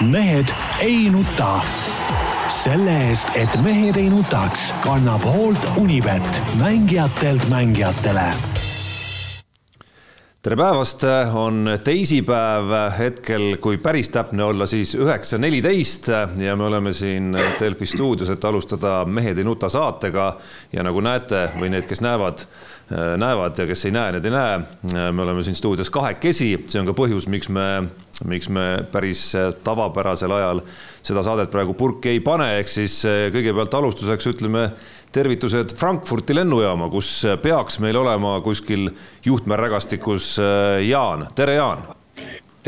mehed ei nuta. selle eest, et mehed ei nutaks, kannab hoolt Unibet, mängijatelt mängijatele tere päevast, on teisipäev hetkel, kui päris täpne olla, siis üheksa neliteist ja me oleme siin Delfi stuudios, et alustada Mehed ei nuta saatega. ja nagu näete või need, kes näevad, näevad ja kes ei näe, need ei näe. me oleme siin stuudios kahekesi, see on ka põhjus, miks me miks me päris tavapärasel ajal seda saadet praegu purki ei pane, ehk siis kõigepealt alustuseks ütleme tervitused Frankfurti lennujaama, kus peaks meil olema kuskil juhtmerägastikus eh, Jaan, tere Jaan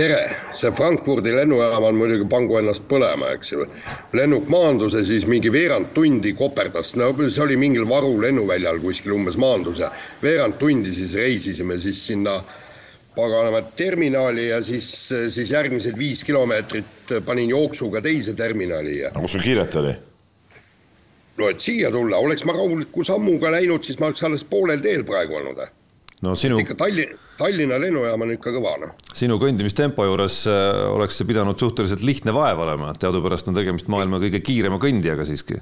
tere, see Frankfurdi lennujaam on muidugi pangu ennast põlema, eks ju. lennuk maandus ja siis mingi veerand tundi koperdas, no see oli mingil varulennuväljal kuskil umbes maandus ja veerand tundi siis reisisime siis sinna äh, paganama terminali ja siis, siis järgmised viis kilomeetrit panin jooksuga teise terminali ja. aga kus sul kiiret oli? No et siia tulla, oleks ma rahuliku sammuga läinud, siis ma oleks alles poolel teel praegu olnud. no sinu. ikka Tallinna, Tallinna lennujaam on ikka kõva noh. sinu kõndimistempo juures äh, oleks see pidanud suhteliselt lihtne vaev olema, teadupärast on tegemist maailma kõige kiirema kõndijaga siiski.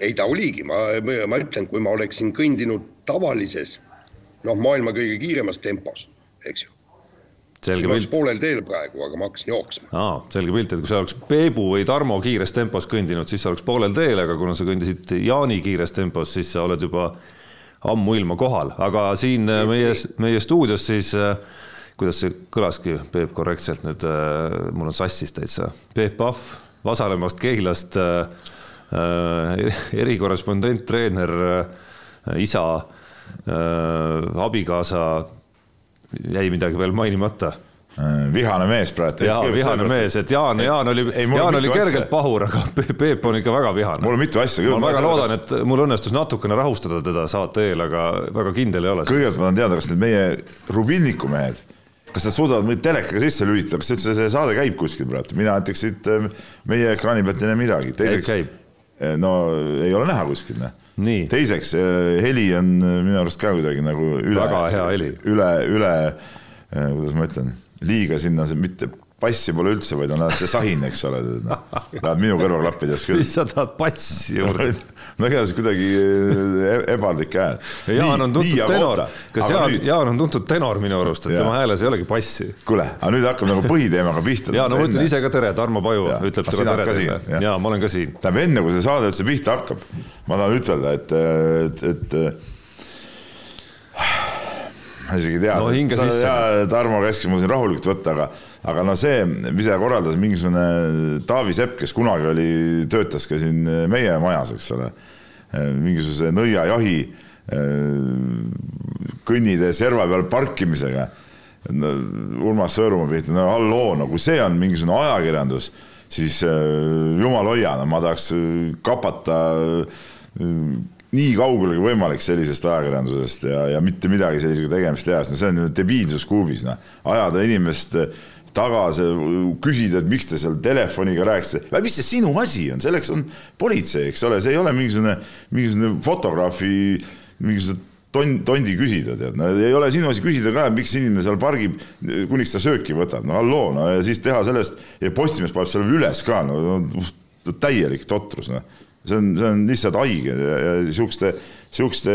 ei ta oligi, ma, ma ütlen, kui ma oleksin kõndinud tavalises noh, maailma kõige kiiremas tempos, eks ju selge pilt. poolel teel praegu, aga ma hakkasin jooksma. aa, selge pilt, et kui sa oleks Peebu või Tarmo kiires tempos kõndinud, siis sa oleks poolel teel, aga kuna sa kõndisid Jaani kiires tempos, siis sa oled juba ammuilma kohal, aga siin äh, meie, meie stuudios siis äh, kuidas see kõlaski, Peep, korrektselt nüüd, äh, mul on sassis täitsa, Peep Pahv Vasalemmast, Keilast äh,, erikorrespondent, treener äh,, isa äh,, abikaasa jäi midagi veel mainimata äh, vihane mees praegu. jaa, vihane mees, et Jaan, Jaan oli, Jaan oli kergelt asja. pahur, aga Peep on ikka väga vihane. mul on mitu asja küll. ma väga loodan, et mul õnnestus natukene rahustada teda saate eel, aga väga kindel ei ole. kõigepealt ma tahan teada, kas need meie Rubinniku mehed, kas nad suudavad meid telekaga sisse lülitada, kas üldse see saade käib kuskil praegu, mina näiteks siit äh, meie ekraani pealt ei näe midagi. äh, no ei ole näha kuskil, noh teiseks, heli on minu arust ka kuidagi nagu üle. üle, üle, äh, kuidas ma ütlen, liiga sinna mitte passi pole üldse, vaid on see sahin, eks ole, läheb minu kõrvaklappides küll. sa tahad passi juurde no see kuidagi äh, ebaldlik hääl. Jaan on tuntud tenor, kas Jaan, nüüd... Jaan on tuntud tenor minu arust, et ja. tema hääles ei olegi passi. kuule, aga nüüd hakkab nagu põhiteemaga pihta. ja no ma ütlen ise ka tere, Tarmo Paju ja. ütleb tere tere teile. ja ma olen ka siin. tähendab, enne kui see saade üldse pihta hakkab, ma tahan ütelda, et, et, et ma isegi ei tea no,. Tarmo käskis mul siin rahulikult võtta, aga aga no see, mis korraldas mingisugune Taavi Sepp, kes kunagi oli, töötas ka siin meie majas, eks ole, mingisuguse nõiajahi kõnnitee serva peal parkimisega no,. Urmas Sõõrumaa pihta, no halloo, no kui see on mingisugune ajakirjandus, siis jumal hoia, no ma tahaks kapata nii kaugele kui võimalik sellisest ajakirjandusest ja, ja mitte midagi sellisega tegemist teha, sest no see on ju debiilsus kuubis, noh. ajada inimest tagasi, küsida, et miks te seal telefoniga rääkisite, mis see sinu asi on, selleks on politsei, eks ole, see ei ole mingisugune, mingisugune fotograafi, mingisugune tond, tondi küsida, tead, no ei ole sinu asi küsida ka, miks inimene seal pargib, kuniks ta sööki võtab, no halloo, no ja siis teha sellest ja Postimees paneb selle üles ka, no, täielik totrus, noh. see on, see on lihtsalt haige ja, ja siukeste sihukeste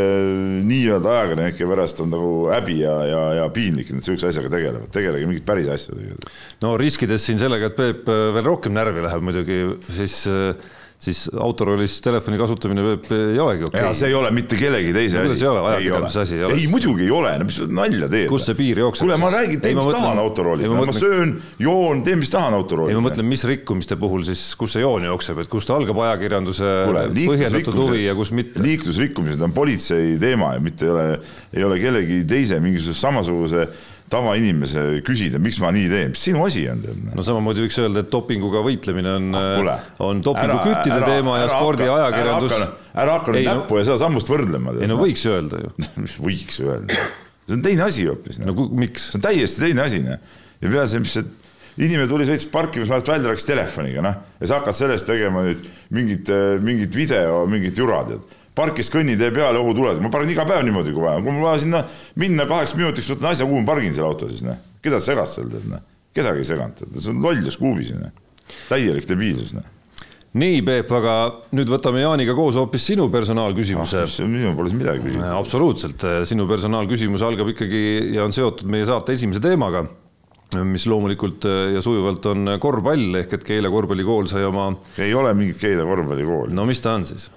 nii-öelda ajakirjanike pärast on nagu häbi ja, ja, ja piinlik, et nad sihukese asjaga tegelevad, tegelege mingit päris asja. no riskides siin sellega, et Peep veel rohkem närvi läheb muidugi, siis äh, siis autoroolis telefoni kasutamine võib, ei olegi okei okay.. see ei ole mitte kellegi teise asi. kuidas ei ole, ajakirjanduse asi ei ole? ei, muidugi ei ole, no mis nalja teed. kus see piir jookseb? kuule, ma räägin, tee mis tahan autoroolis, ma, ma söön, joon, teen mis tahan autoroolis. ei, ma mõtlen, mis rikkumiste puhul siis, kus see joon jookseb, et kust algab ajakirjanduse Kule, põhjendatud huvi ja kus mitte? liiklusrikkumised on politsei teema ja mitte ei ole, ei ole kellegi teise mingisuguse samasuguse tavainimese küsida, miks ma nii teen, mis sinu asi on? no samamoodi võiks öelda, et dopinguga võitlemine on ah,, on dopinguküttide teema ja spordiajakirjandus. ära hakka nüüd näppu ja seda sammust võrdlema. ei no võiks öelda ju mis võiks öelda? see on teine asi hoopis. no miks? see on täiesti teine asi, noh. ja peale see, mis see inimene tuli, sõitis parkimismaalt välja, rääkis telefoniga, noh, ja sa hakkad sellest tegema nüüd mingit, mingit video, mingit jura, tead parkis kõnnitee peale õhutuled, ma pargin iga päev niimoodi, kui vaja, kui mul vaja sinna minna kaheks minutiks, võtan asja, kuhu ma pargin selle auto siis, noh. keda sa segad seal, tead, noh. kedagi ei seganud, see on lollus kuubis, noh. täielik debiilsus, noh nii, Peep, aga nüüd võtame Jaaniga koos hoopis sinu personaalküsimuse ah,. minul pole siin midagi küsida. absoluutselt, sinu personaalküsimus algab ikkagi ja on seotud meie saate esimese teemaga, mis loomulikult ja sujuvalt on korvpall ehk et Keila korvpallikool sai oma. ei ole mingit Keila korvpallikooli. no mis ta on siis?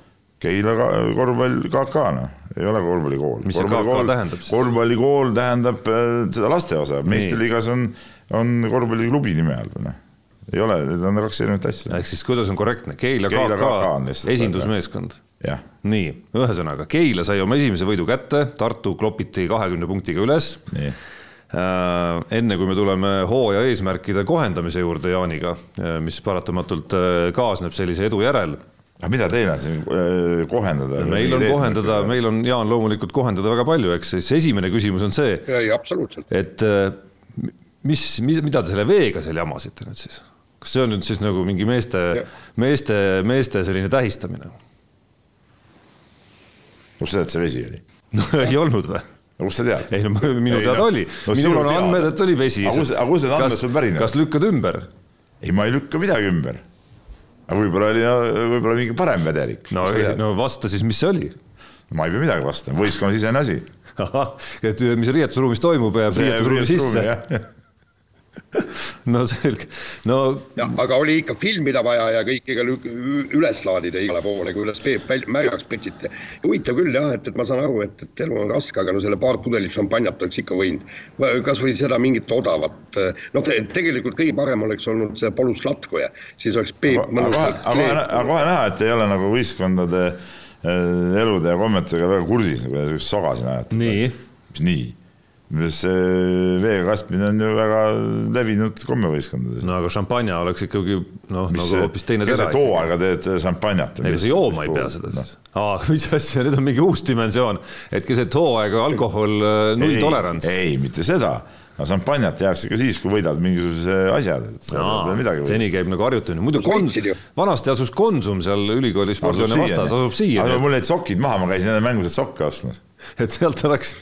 Keila korvpall KK noh, ei ole korvpallikool. mis see KK tähendab siis? korvpallikool tähendab äh, seda lasteosa, meistriliigas on, on korvpalliklubi nime all noh ei ole, need on kaks erinevat asja. ehk siis kuidas on korrektne, Keila, KK esindusmeeskond. nii, ühesõnaga Keila sai oma esimese võidu kätte, Tartu klopiti kahekümne punktiga üles. Äh, enne kui me tuleme hooaja eesmärkide kohendamise juurde Jaaniga, äh, mis paratamatult kaasneb sellise edu järel aga mida teil on siin kohendada? meil on kohendada, meil on, Jaan, loomulikult kohendada väga palju, eks siis esimene küsimus on see. ei, absoluutselt. et mis, mida te selle veega seal jamasite nüüd siis? kas see on nüüd siis nagu mingi meeste, meeste, meeste selline tähistamine? kust sa tead, see vesi oli? no ei olnud või? no kust sa tead? ei no minu teada no, oli no,, minul on andmed, et oli vesi. aga kust need andmed sul pärinevad? kas lükkad ümber? ei, ma ei lükka midagi ümber. Võib-olla oli, võib-olla mingi parem vedelik. no, no vasta siis, mis see oli? ma ei pea midagi vastama, võistkonnas ise asi. ahah, et mis riietusruumis toimub, jääb riietusruumi sisse no selge, no. aga oli ikka filmida vaja ja kõik ega üles laadida igale poole, kui üles märjaks pritsite. huvitav küll jah, et, et ma saan aru, et, et elu on raske, aga no selle paar pudelit šampanjat oleks ikka võinud. kasvõi seda mingit odavat, noh, tegelikult kõige parem oleks olnud see Polus Latkoja, siis oleks Peep mõnusalt. aga kohe näha, et ei ole nagu võistkondade äh, elude ja kommetega väga kursis, nagu te soga siin ajate. nii. mis nii? See veega kastmine on ju väga levinud kommevõistkondades. no aga šampanja oleks ikkagi noh, nagu hoopis teine tera. too aega teed šampanjat. ei, sa jooma ei pea seda no. siis. aa, mis asja, nüüd on mingi uus dimensioon, et keset hooaega alkohol äh, nulltolerants. ei, mitte seda no šampanjat tehakse ka siis, kui võidad mingisuguse asja. seni käib nagu harjutamine, muidu kon... vanasti asus Konsum seal ülikooli spordihoone vastas, asub siia. aga mul jäid sokid maha, ma käisin enne mängus sokke ostmas. et sealt oleks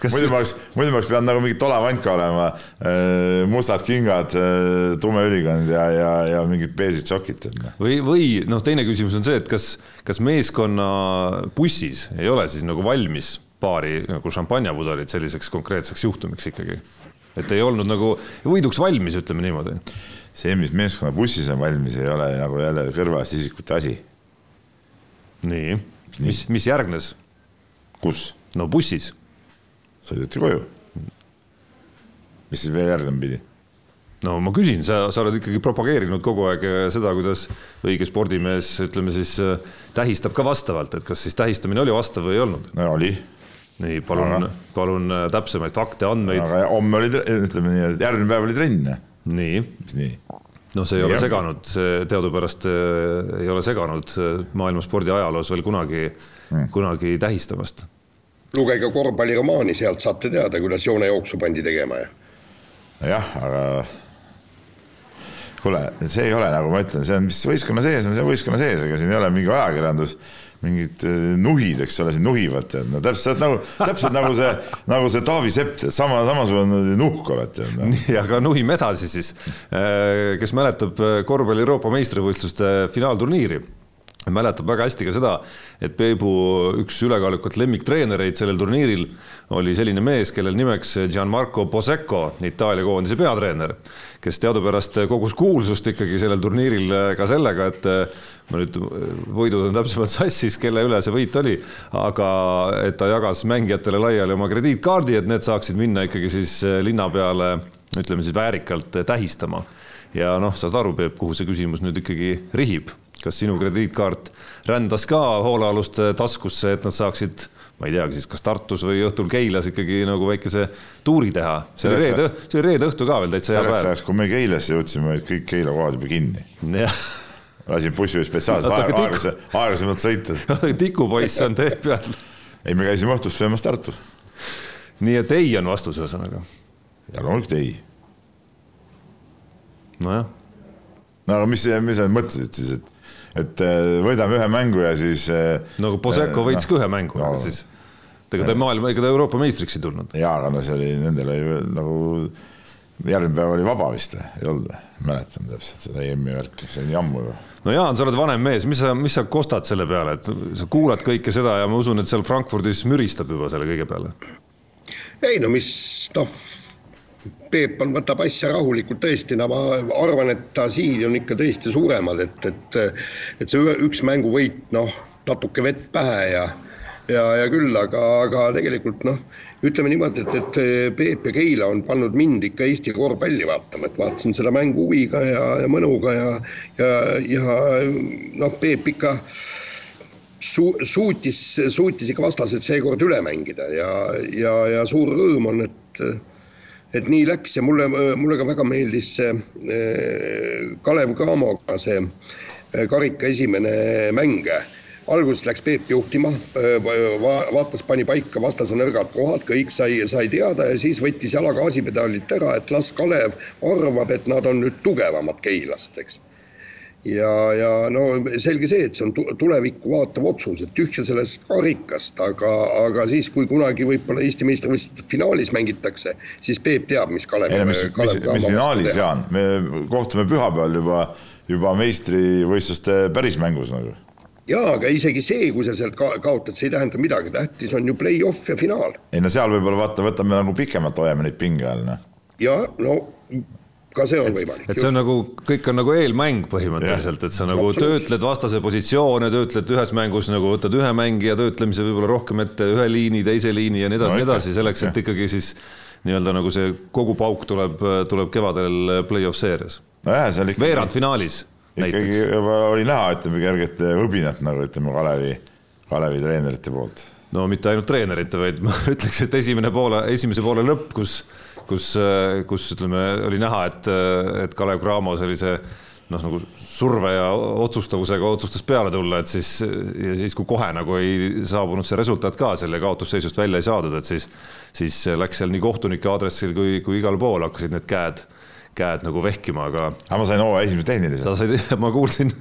kas.... muidu ma oleks, muidu ma oleks pidanud nagu mingi Tolevanka olema, äh, mustad kingad, äh, tume ülikond ja, ja, ja mingid beesid sokid. Või, või noh, teine küsimus on see, et kas, kas meeskonna bussis ei ole siis nagu valmis paari nagu šampanjapudelit selliseks konkreetseks juhtumiks ikkagi et ei olnud nagu võiduks valmis, ütleme niimoodi. see, mis meeskonna bussis on valmis, ei ole nagu jälle kõrvaliste isikute asi. nii, mis, mis järgnes? kus? no bussis. sõideti koju. mis siis veel järgnema pidi? no ma küsin, sa, sa oled ikkagi propageerinud kogu aeg seda, kuidas õige spordimees, ütleme siis tähistab ka vastavalt, et kas siis tähistamine oli vastav või ei olnud? no oli nii, palun, palun äh, täpsemaid fakte, andmeid. aga homme oli, ütleme nii, et järgmine päev oli trenn. nii. nii no see ei ja. ole seganud, see teadupärast äh, ei ole seganud äh, maailma spordi ajaloos veel kunagi mm., kunagi tähistamast. lugege korvpalliromaani, sealt saate teada, kuidas joonejooksu pandi tegema ja. jah, aga kuule, see ei ole, nagu ma ütlen, see on, mis võistkonna sees on, see on võistkonna sees, ega siin ei ole mingi ajakirjandus mingid äh, nuhid, eks ole, siin nuhivad, tead, no täpselt nagu, täpselt nagu see, nagu see Taavi Sepp, sama, samasugune nuhk oled, tead no.. nii, aga nuhime edasi siis. Äh, kes mäletab äh, korvpalli Euroopa meistrivõistluste finaalturniiri mäletab väga hästi ka seda, et Peebu üks ülekaalukalt lemmiktreenereid sellel turniiril oli selline mees, kellel nimeks Gianmarco Posecco, Itaalia koondise peatreener, kes teadupärast kogus kuulsust ikkagi sellel turniiril ka sellega, et ma nüüd, võidud on täpsemalt sassis, kelle üle see võit oli, aga et ta jagas mängijatele laiali oma krediitkaardi, et need saaksid minna ikkagi siis eh, linna peale, ütleme siis väärikalt eh, tähistama. ja noh, saad aru, Peep, kuhu see küsimus nüüd ikkagi rihib, kas sinu krediitkaart rändas ka hoolealuste taskusse, et nad saaksid ma ei teagi siis, kas Tartus või õhtul Keilas ikkagi nagu väikese tuuri teha. see oli reede, see oli reede õhtu ka veel täitsa hea päev. selleks ajaks, kui me Keilasse jõudsime, olid kõik Keila kohad juba kinni. jah lasin bussi spetsiaalselt aeglasemalt, aeglasemalt sõita. tikupoiss on tee peal. ei, me käisime õhtust söömas Tartus. nii et ei on vastus ühesõnaga? ja loomulikult ei. nojah. no aga mis, mis sa mõtlesid siis, et, et äh, võidame ühe mängu ja siis. Äh, no aga Poseko võitis no, ka ühe mängu no,, siis ega ta maailma, ega ta Euroopa meistriks ei tulnud. jaa, aga no see oli, nendel oli nagu järgmine päev oli vaba vist või, ei olnud või? mäletan täpselt seda EM-i värki, see on nii ammu juba. no Jaan, sa oled vanem mees, mis sa, mis sa kostad selle peale, et sa kuulad kõike seda ja ma usun, et seal Frankfurdis müristab juba selle kõige peale. ei no mis, noh, Peep on, võtab asja rahulikult tõesti, no ma arvan, et tasiid on ikka tõesti suuremad, et, et et see üks mänguvõit, noh, natuke vett pähe ja ja, ja küll, aga, aga tegelikult noh, ütleme niimoodi, et, et Peep ja Keila on pannud mind ikka Eesti korvpalli vaatama, et vaatasin seda mängu huviga ja, ja mõnuga ja ja, ja noh, Peep ikka su-, suutis, suutis ikka vastased seekord üle mängida ja, ja, ja suur rõõm on, et et nii läks ja mulle, mulle ka väga meeldis see eh, Kalev Cramoga see eh, karika esimene mäng. Alguses läks Peep juhtima, vaatas, pani paika vastase nõrgad kohad, kõik sai, sai teada ja siis võttis jala gaasipedaalilt ära, et las Kalev arvab, et nad on nüüd tugevamad Keilast, eks ja, ja no selge see, et see on tulevikku vaatav otsus, et tühja sellest karikast, aga, aga siis, kui kunagi võib-olla Eesti meistrivõistluste finaalis mängitakse, siis Peep teab, mis Kalev. ei no mis, mis, mis finaalis, Jaan, me kohtume pühapäeval juba, juba meistrivõistluste päris mängus nagu. Jaa, aga isegi see, kui sa sealt ka kaotad, see ei tähenda midagi, tähtis on ju play-off ja finaal. ei no seal võib-olla vaata, võtame nagu pikemalt, hoiame neid pinge all, noh. jaa, no ka see on et, võimalik. et see on nagu, kõik on nagu eelmäng põhimõtteliselt, et sa nagu töötled vastase positsioone, töötled ühes mängus nagu võtad ühe mängija töötlemise võib-olla rohkem ette, ühe liini, teise liini ja nii edasi no,, nii edasi, selleks, et ikkagi siis nii-öelda nagu see kogu pauk tuleb, tuleb kevadel play-off seerias. nojah, seal ikka. veerandfinaalis ikkagi juba oli näha, ütleme kerget võbinat nagu ütleme Kalevi, Kalevi treenerite poolt. no mitte ainult treenerite, vaid ma ütleks, et esimene poole, esimese poole lõpp, kus kus, kus ütleme, oli näha, et, et Kalev Cramo sellise noh, nagu surve ja otsustavusega otsustas peale tulla, et siis ja siis, kui kohe nagu ei saabunud see resultaat ka selle kaotusseisust välja ei saadud, et siis, siis läks seal nii kohtunike aadressil kui, kui igal pool hakkasid need käed, käed nagu vehkima, aga. aga ma sain hooaja esimese tehnilise. sa said, ma kuulsin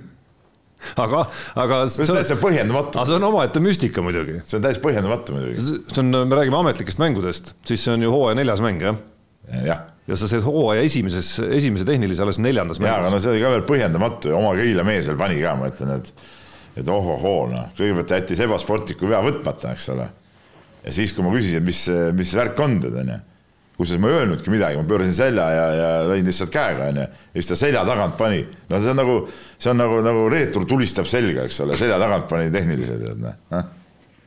aga, aga. see on täitsa põhjendamatu. aga see on omaette müstika muidugi. see on täiesti põhjendamatu muidugi. see on, me räägime ametlikest mängudest, siis see on ju hooaja neljas mäng, jah jah. ja sa said hooaja esimeses, esimese tehnilise alles neljandas mängus. jaa, aga no see oli ka veel põhjendamatu ja oma Keila mees veel pani ka, ma ütlen, et et ohohoo, noh, kõigepealt ta jättis ebasportliku vea võtmata, eks ole. ja siis, kui ma küsisin, mis, mis värk on tead, onju. Kusjuures ma ei öelnudki midagi, ma pöörasin selja ja, ja lõin lihtsalt käega, onju. ja siis ta selja tagant pani. no see on nagu, see on nagu, nagu reetur tulistab selga, eks ole, selja tagant pani tehnilise, tead, noh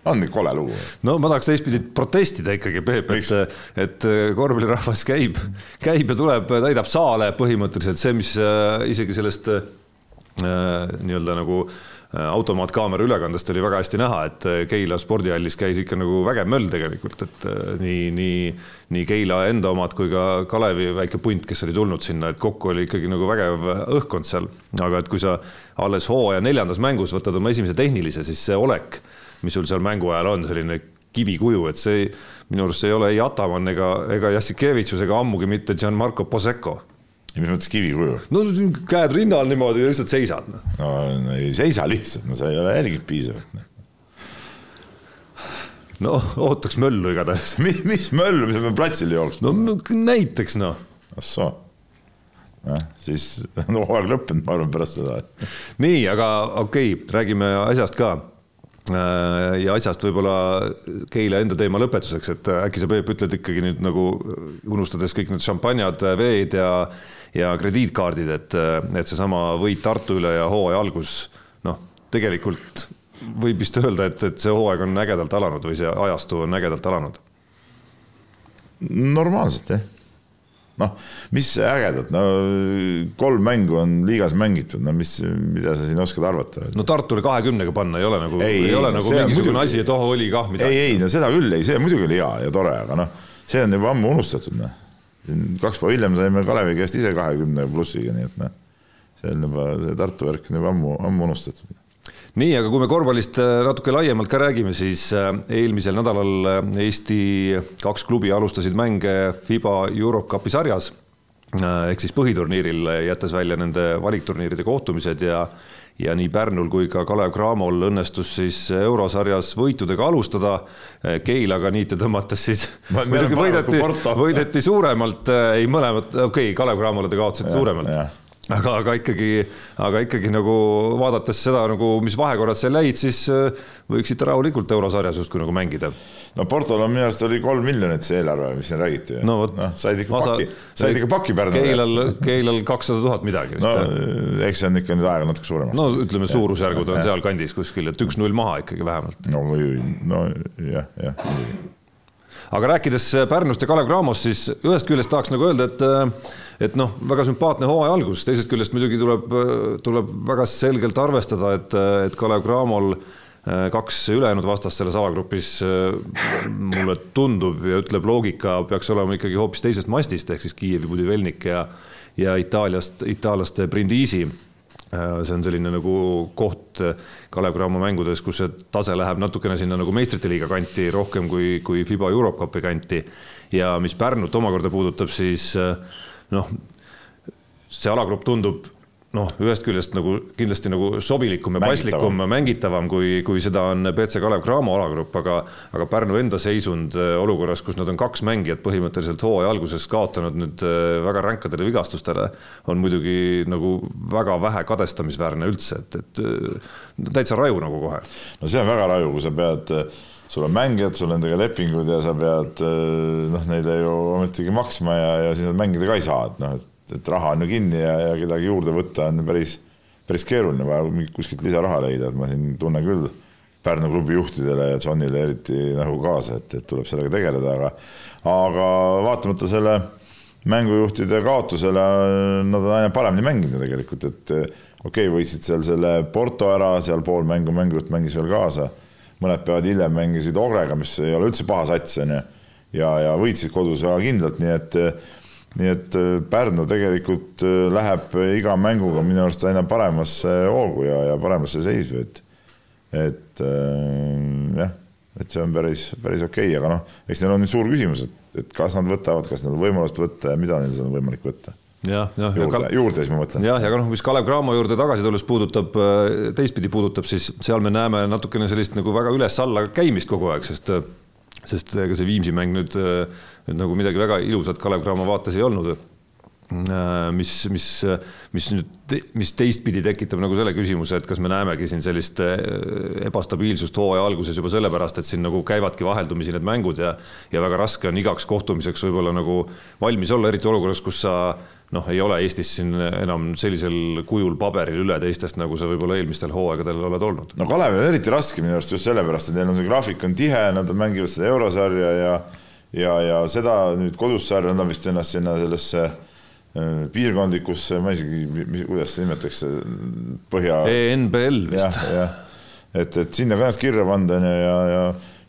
on ikka kole lugu. no ma tahaks teistpidi protestida ikkagi, Peep, et, et korvpallirahvas käib, käib ja tuleb, täidab saale põhimõtteliselt see, mis äh, isegi sellest äh, nii-öelda nagu äh, automaatkaamera ülekandest oli väga hästi näha, et Keila spordihallis käis ikka nagu vägev möll tegelikult, et nii, nii, nii Keila enda omad kui ka Kalevi väike punt, kes oli tulnud sinna, et kokku oli ikkagi nagu vägev õhkkond seal. aga et kui sa alles hooaja neljandas mängus võtad oma esimese tehnilise, siis see olek mis sul seal mängu ajal on, selline kivikuju, et see minu arust ei ole ei Ataman ega, ega Jassikevitšus ega ammugi mitte Gianmarco Posecco. Ja mis mõttes kivikuju? no käed rinnal niimoodi ja lihtsalt seisad. Noh. no, ei seisa lihtsalt, no sa ei ole jälginud piisavalt. Noh. no ootaks möllu igatahes mis, mis möllu, mis me platsil jooksma? no näiteks noh. ahsoo jah, siis on hooaeg lõppenud, ma arvan, pärast seda. nii, aga okei okay,, räägime asjast ka Äh, ja asjast võib-olla Keila enda teema lõpetuseks, et äkki sa, Peep, ütled ikkagi nüüd nagu unustades kõik need šampanjad, veed ja, ja krediitkaardid, et, et seesama võit Tartu üle ja hooaja algus, noh, tegelikult võib vist öelda, et, et see hooaeg on ägedalt alanud või see ajastu on ägedalt alanud? normaalselt jah noh, mis ägedat, no kolm mängu on liigas mängitud, no mis, mida sa siin oskad arvata? no Tartule kahekümnega panna ei ole nagu, ei, ei ole no, nagu mingisugune asi, et oh, oli kah midagi. ei, ei no seda küll ei, see muidugi oli hea ja tore, aga noh, see on juba ammu unustatud, noh. Kaks päeva hiljem saime Kalevi käest ise kahekümne plussiga, nii et noh, see on juba, see Tartu värk on juba ammu, ammu unustatud. Nii, aga kui me korvpallist äh, natuke laiemalt ka räägime, siis äh, eelmisel nädalal äh, Eesti kaks klubi alustasid mänge FIBA Eurocupi sarjas ehk siis põhiturniiril, jättes välja nende valikturniiride kohtumised ja ja nii Pärnul kui ka Kalev Cramol õnnestus siis eurosarjas võitudega alustada. Keilaga niite tõmmates siis muidugi võideti võideti suuremalt, ei mõlemad, okei okay,, Kalev Cramole te kaotasite suuremalt. aga, aga ikkagi, aga ikkagi nagu vaadates seda nagu, mis vahekorrad seal jäid, siis äh, võiksite rahulikult eurosarjas justkui nagu mängida. no Portol on minu arust oli kolm miljonit see eelarve, mis siin räägiti. no vot noh, said ikka paki, said ikka paki Pärnu Keilal, Keilal kakssada tuhat midagi vist no no,. eks see on ikka nüüd aega natuke suuremaks. no ütleme, suurusjärgud on sealkandis kuskil, et üks-null maha ikkagi vähemalt. no või, no jah, jah muidugi. aga rääkides Pärnust ja Kalev Cramost, siis ühest küljest tahaks nagu öelda, et et noh, väga sümpaatne hooaja algus, teisest küljest muidugi tuleb, tuleb väga selgelt arvestada, et, et Kalev Cramol äh, kaks ülejäänud vastast selles alagrupis äh, mulle tundub ja ütleb loogika peaks olema ikkagi hoopis teisest mastist ehk siis Kiievi Budivelnik ja ja Itaaliast, itaallaste Brindisi see on selline nagu koht Kalev Cramo mängudes, kus see tase läheb natukene sinna nagu meistrite liiga kanti rohkem kui, kui Fiba Eurocupi kanti. ja mis Pärnut omakorda puudutab, siis noh, see alagrupp tundub noh, ühest küljest nagu kindlasti nagu sobilikum ja paslikum, mängitavam kui, kui seda on BC Kalev Cramo alagrupp, aga aga Pärnu enda seisund äh, olukorras, kus nad on kaks mängijat põhimõtteliselt hooaja alguses kaotanud nüüd äh, väga ränkadele vigastustele, on muidugi nagu väga vähe kadestamisväärne üldse, et, et äh, täitsa raju nagu kohe. no see on väga raju, kui sa pead, sul on mängijad, sul on nendega lepingud ja sa pead noh, neile ju ometigi maksma ja, ja siis nad mängida ka ei saa, et noh, et, et raha on ju kinni ja, ja kedagi juurde võtta on päris, päris keeruline, vaja kuskilt lisaraha leida, et ma siin tunnen küll Pärnu klubi juhtidele ja Johnile eriti nagu kaasa, et, et tuleb sellega tegeleda, aga aga vaatamata selle mängujuhtide kaotusele nad on aina paremini mänginud tegelikult, et okei okay,, võitsid seal selle Porto ära, seal pool mängu mängujuht mängis veel kaasa mõned päevad hiljem mängisid Ogrega, mis ei ole üldse paha sats, onju. ja, ja võitsid kodus väga kindlalt, nii et, nii et Pärnu tegelikult läheb iga mänguga minu arust aina paremasse hoogu ja, ja paremasse seisu, et, et äh, jah, et see on päris, päris okei okay., aga noh, eks neil on nüüd suur küsimus, et, et kas nad võtavad, kas neil on võimalust võtta ja mida neil on võimalik võtta. jah, jah. juurde, juurde siis ma mõtlen. jah, ja noh, mis Kalev Cramo juurde tagasi tulles puudutab, teistpidi puudutab, siis seal me näeme natukene sellist nagu väga üles-alla käimist kogu aeg, sest sest ega see Viimsi mäng nüüd, nüüd nagu midagi väga ilusat Kalev Cramo vaates ei olnud mis, mis, mis nüüd, mis teistpidi tekitab nagu selle küsimuse, et kas me näemegi siin sellist ebastabiilsust hooaja alguses juba sellepärast, et siin nagu käivadki vaheldumisi need mängud ja ja väga raske on igaks kohtumiseks võib-olla nagu valmis olla, eriti olukorras, kus sa noh, ei ole Eestis siin enam sellisel kujul paberil üle teistest, nagu sa võib-olla eelmistel hooaegadel oled olnud. no Kalevil on eriti raske minu arust just sellepärast, et neil on see graafik on tihe, nad mängivad seda eurosarja ja ja, ja seda nüüd kodus sarja, nad on vist ennast sinna sellesse piirkondlikusse, ma isegi, kuidas seda nimetatakse, põhja. ENBL vist. et, et sinna ka ennast kirja panna onju ja, ja,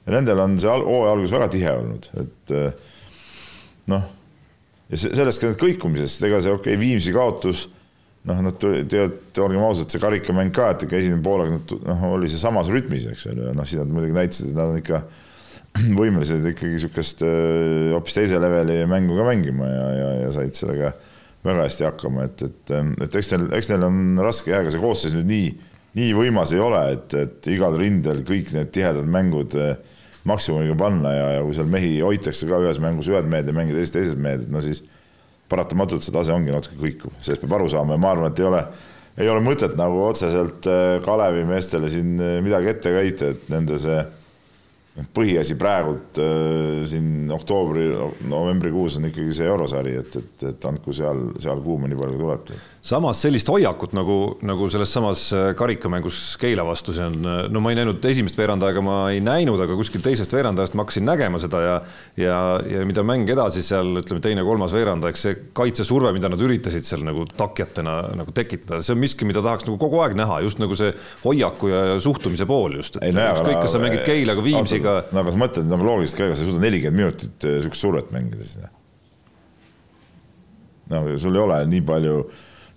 ja nendel on see hooaja algus väga tihe olnud, et noh, ja sellest ka need kõikumisest, ega see okei okay,, Viimsi kaotus noh, nad tead, olgem ausad, see karikamäng ka, et ikka esimene poolaeg noh, oli see samas rütmis, eks ole, noh siis nad muidugi näitasid, et nad on ikka võimelised ikkagi niisugust hoopis teise leveli mängu ka mängima ja, ja, ja said sellega väga hästi hakkama, et, et, et eks neil, eks neil on raske jah, ega see koosseis nüüd nii, nii võimas ei ole, et, et igal rindel kõik need tihedad mängud maksimumiga panna ja, ja kui seal mehi hoitakse ka ühes mängus ühed mehed ja mängida teises teises mehed, et no siis paratamatult see tase ongi natuke kõikuv, sellest peab aru saama ja ma arvan, et ei ole, ei ole mõtet nagu otseselt Kalevi meestele siin midagi ette ka heita, et nende see põhiasi praegult äh, siin oktoobri, novembrikuus on ikkagi see eurosari, et, et, et andku seal, seal kuuma nii palju kui tuleb samas sellist hoiakut nagu, nagu selles samas karikamängus Keila vastu, see on, no ma ei näinud esimest veerandaega, ma ei näinud, aga kuskilt teisest veerandajast ma hakkasin nägema seda ja ja, ja mida mäng edasi seal ütleme, teine-kolmas veerandaja, eks see kaitsesurve, mida nad üritasid seal nagu takjatena nagu tekitada, see on miski, mida tahaks nagu kogu aeg näha, just nagu see hoiaku ja suhtumise pool just, ükskõik, kas sa mängid Keilaga, Viimsiga. no aga sa mõtled nagu loogiliselt ka, ega sa ei suuda nelikümmend minutit sihukest survet mängida siis. no sul ei ole nii palju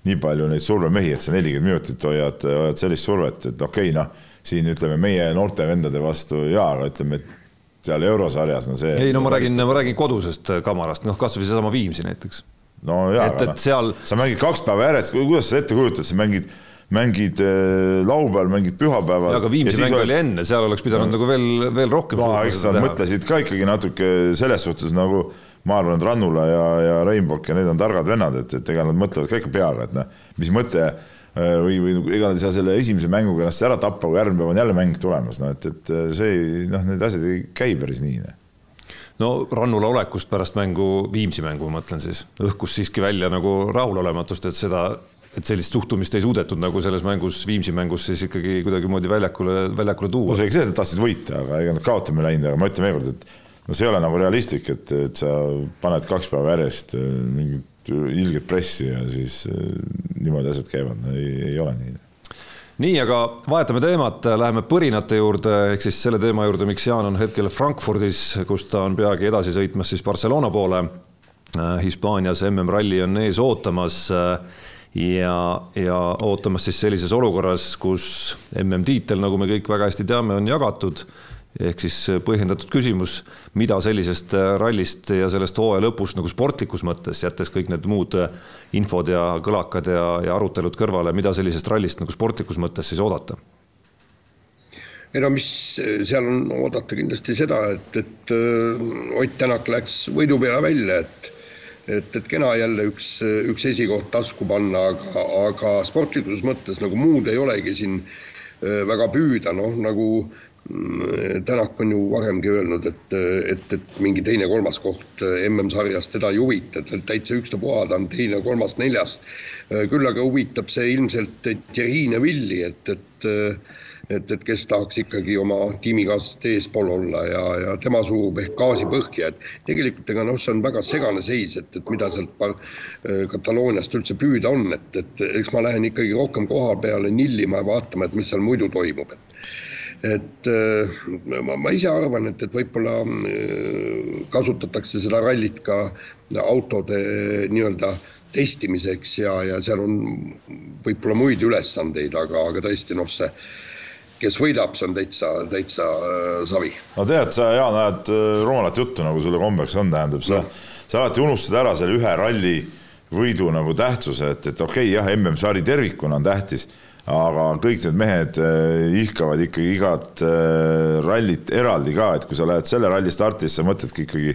nii palju neid survemehi, et sa nelikümmend minutit hoiad, hoiad sellist survet, et okei okay,, noh, siin ütleme meie noorte vendade vastu ja, aga ütleme, et seal eurosarjas no see. ei no ma räägin, ma räägin kodusest kamarast, noh kasvõi seesama Viimsi näiteks. no jaa, et, et seal. sa mängid kaks päeva järjest, kuidas sa ette kujutad, sa mängid mängid äh, laupäeval, mängid pühapäeval. aga Viimsi mäng oli enne, seal oleks pidanud no. nagu veel, veel rohkem. no eks nad mõtlesid ka ikkagi natuke selles suhtes nagu ma arvan, et Rannula ja, ja Reinbok ja need on targad vennad, et, et ega nad mõtlevad ka ikka peaga, et noh, mis mõte äh, või, või ega nad ei saa selle esimese mänguga ennast ära tappa, kui järgmine päev on jälle mäng tulemas, no et, et äh, see noh, need asjad ei käi päris nii. Noh. no Rannula olekust pärast mängu, Viimsi mängu ma mõtlen siis, õhkus siiski välja nagu rahulolematust, et seda et sellist suhtumist ei suudetud nagu selles mängus, Viimsi mängus siis ikkagi kuidagimoodi väljakule, väljakule tuua. no see ei see, et tahtsid võita, aga ega nad kaotama läinud, aga ma ütlen veelkord, et no see ei ole nagu realistlik, et, et sa paned kaks päeva järjest äh, mingit ilget pressi ja siis äh, niimoodi asjad käivad. No,, ei, ei ole nii. Nii, aga vahetame teemat, läheme põrinate juurde, ehk siis selle teema juurde, miks Jaan on hetkel Frankfurdis, kus ta on peagi edasi sõitmas siis Barcelona poole. Äh, Hispaanias MM-ralli on ees ootamas ja, ja ootamas siis sellises olukorras, kus MM-tiitel, nagu me kõik väga hästi teame, on jagatud ehk siis äh, põhjendatud küsimus, mida sellisest äh, rallist ja sellest hooaja lõpust nagu sportlikus mõttes, jättes kõik need muud äh, infod ja kõlakad ja, ja arutelud kõrvale, mida sellisest rallist nagu sportlikus mõttes siis oodata? ei no mis seal on oodata kindlasti seda, et, et Ott Tänak läks võidu peale välja, et et, et kena jälle üks, üks esikoht tasku panna, aga, aga sportlikus mõttes nagu muud ei olegi siin väga püüda, noh nagu Mm, Tänak on ju varemgi öelnud, et, et, et mingi teine-kolmas koht MM-sarjas teda ei huvita, et täitsa ükstapuha, ta on teine, kolmas, neljas. küll aga huvitab see ilmselt Thierry Neville'i, et, et et, et kes tahaks ikkagi oma tiimikaaslaste eespool olla ja, ja tema surub ehk gaasi põhja, et tegelikult ega noh, see on väga segane seis, et, et mida sealt Katalooniast üldse püüda on, et, et eks ma lähen ikkagi rohkem koha peale nillima ja vaatama, et mis seal muidu toimub, et et äh, ma, ma ise arvan, et, et võib-olla äh, kasutatakse seda rallit ka autode nii-öelda testimiseks ja, ja seal on võib-olla muid ülesandeid, aga, aga tõesti noh, see kes võidab, see on täitsa, täitsa äh, savi. no tead, sa, Jaan, ajad rumalat juttu, nagu sulle kombeks on, tähendab, sa no., sa alati unustad ära selle ühe ralli võidu nagu tähtsuse, et, et okei okay,, jah, MM-sari tervikuna on tähtis aga kõik need mehed eh, ihkavad ikkagi igat eh, rallit eraldi ka, et kui sa lähed selle ralli starti, siis sa mõtledki ikkagi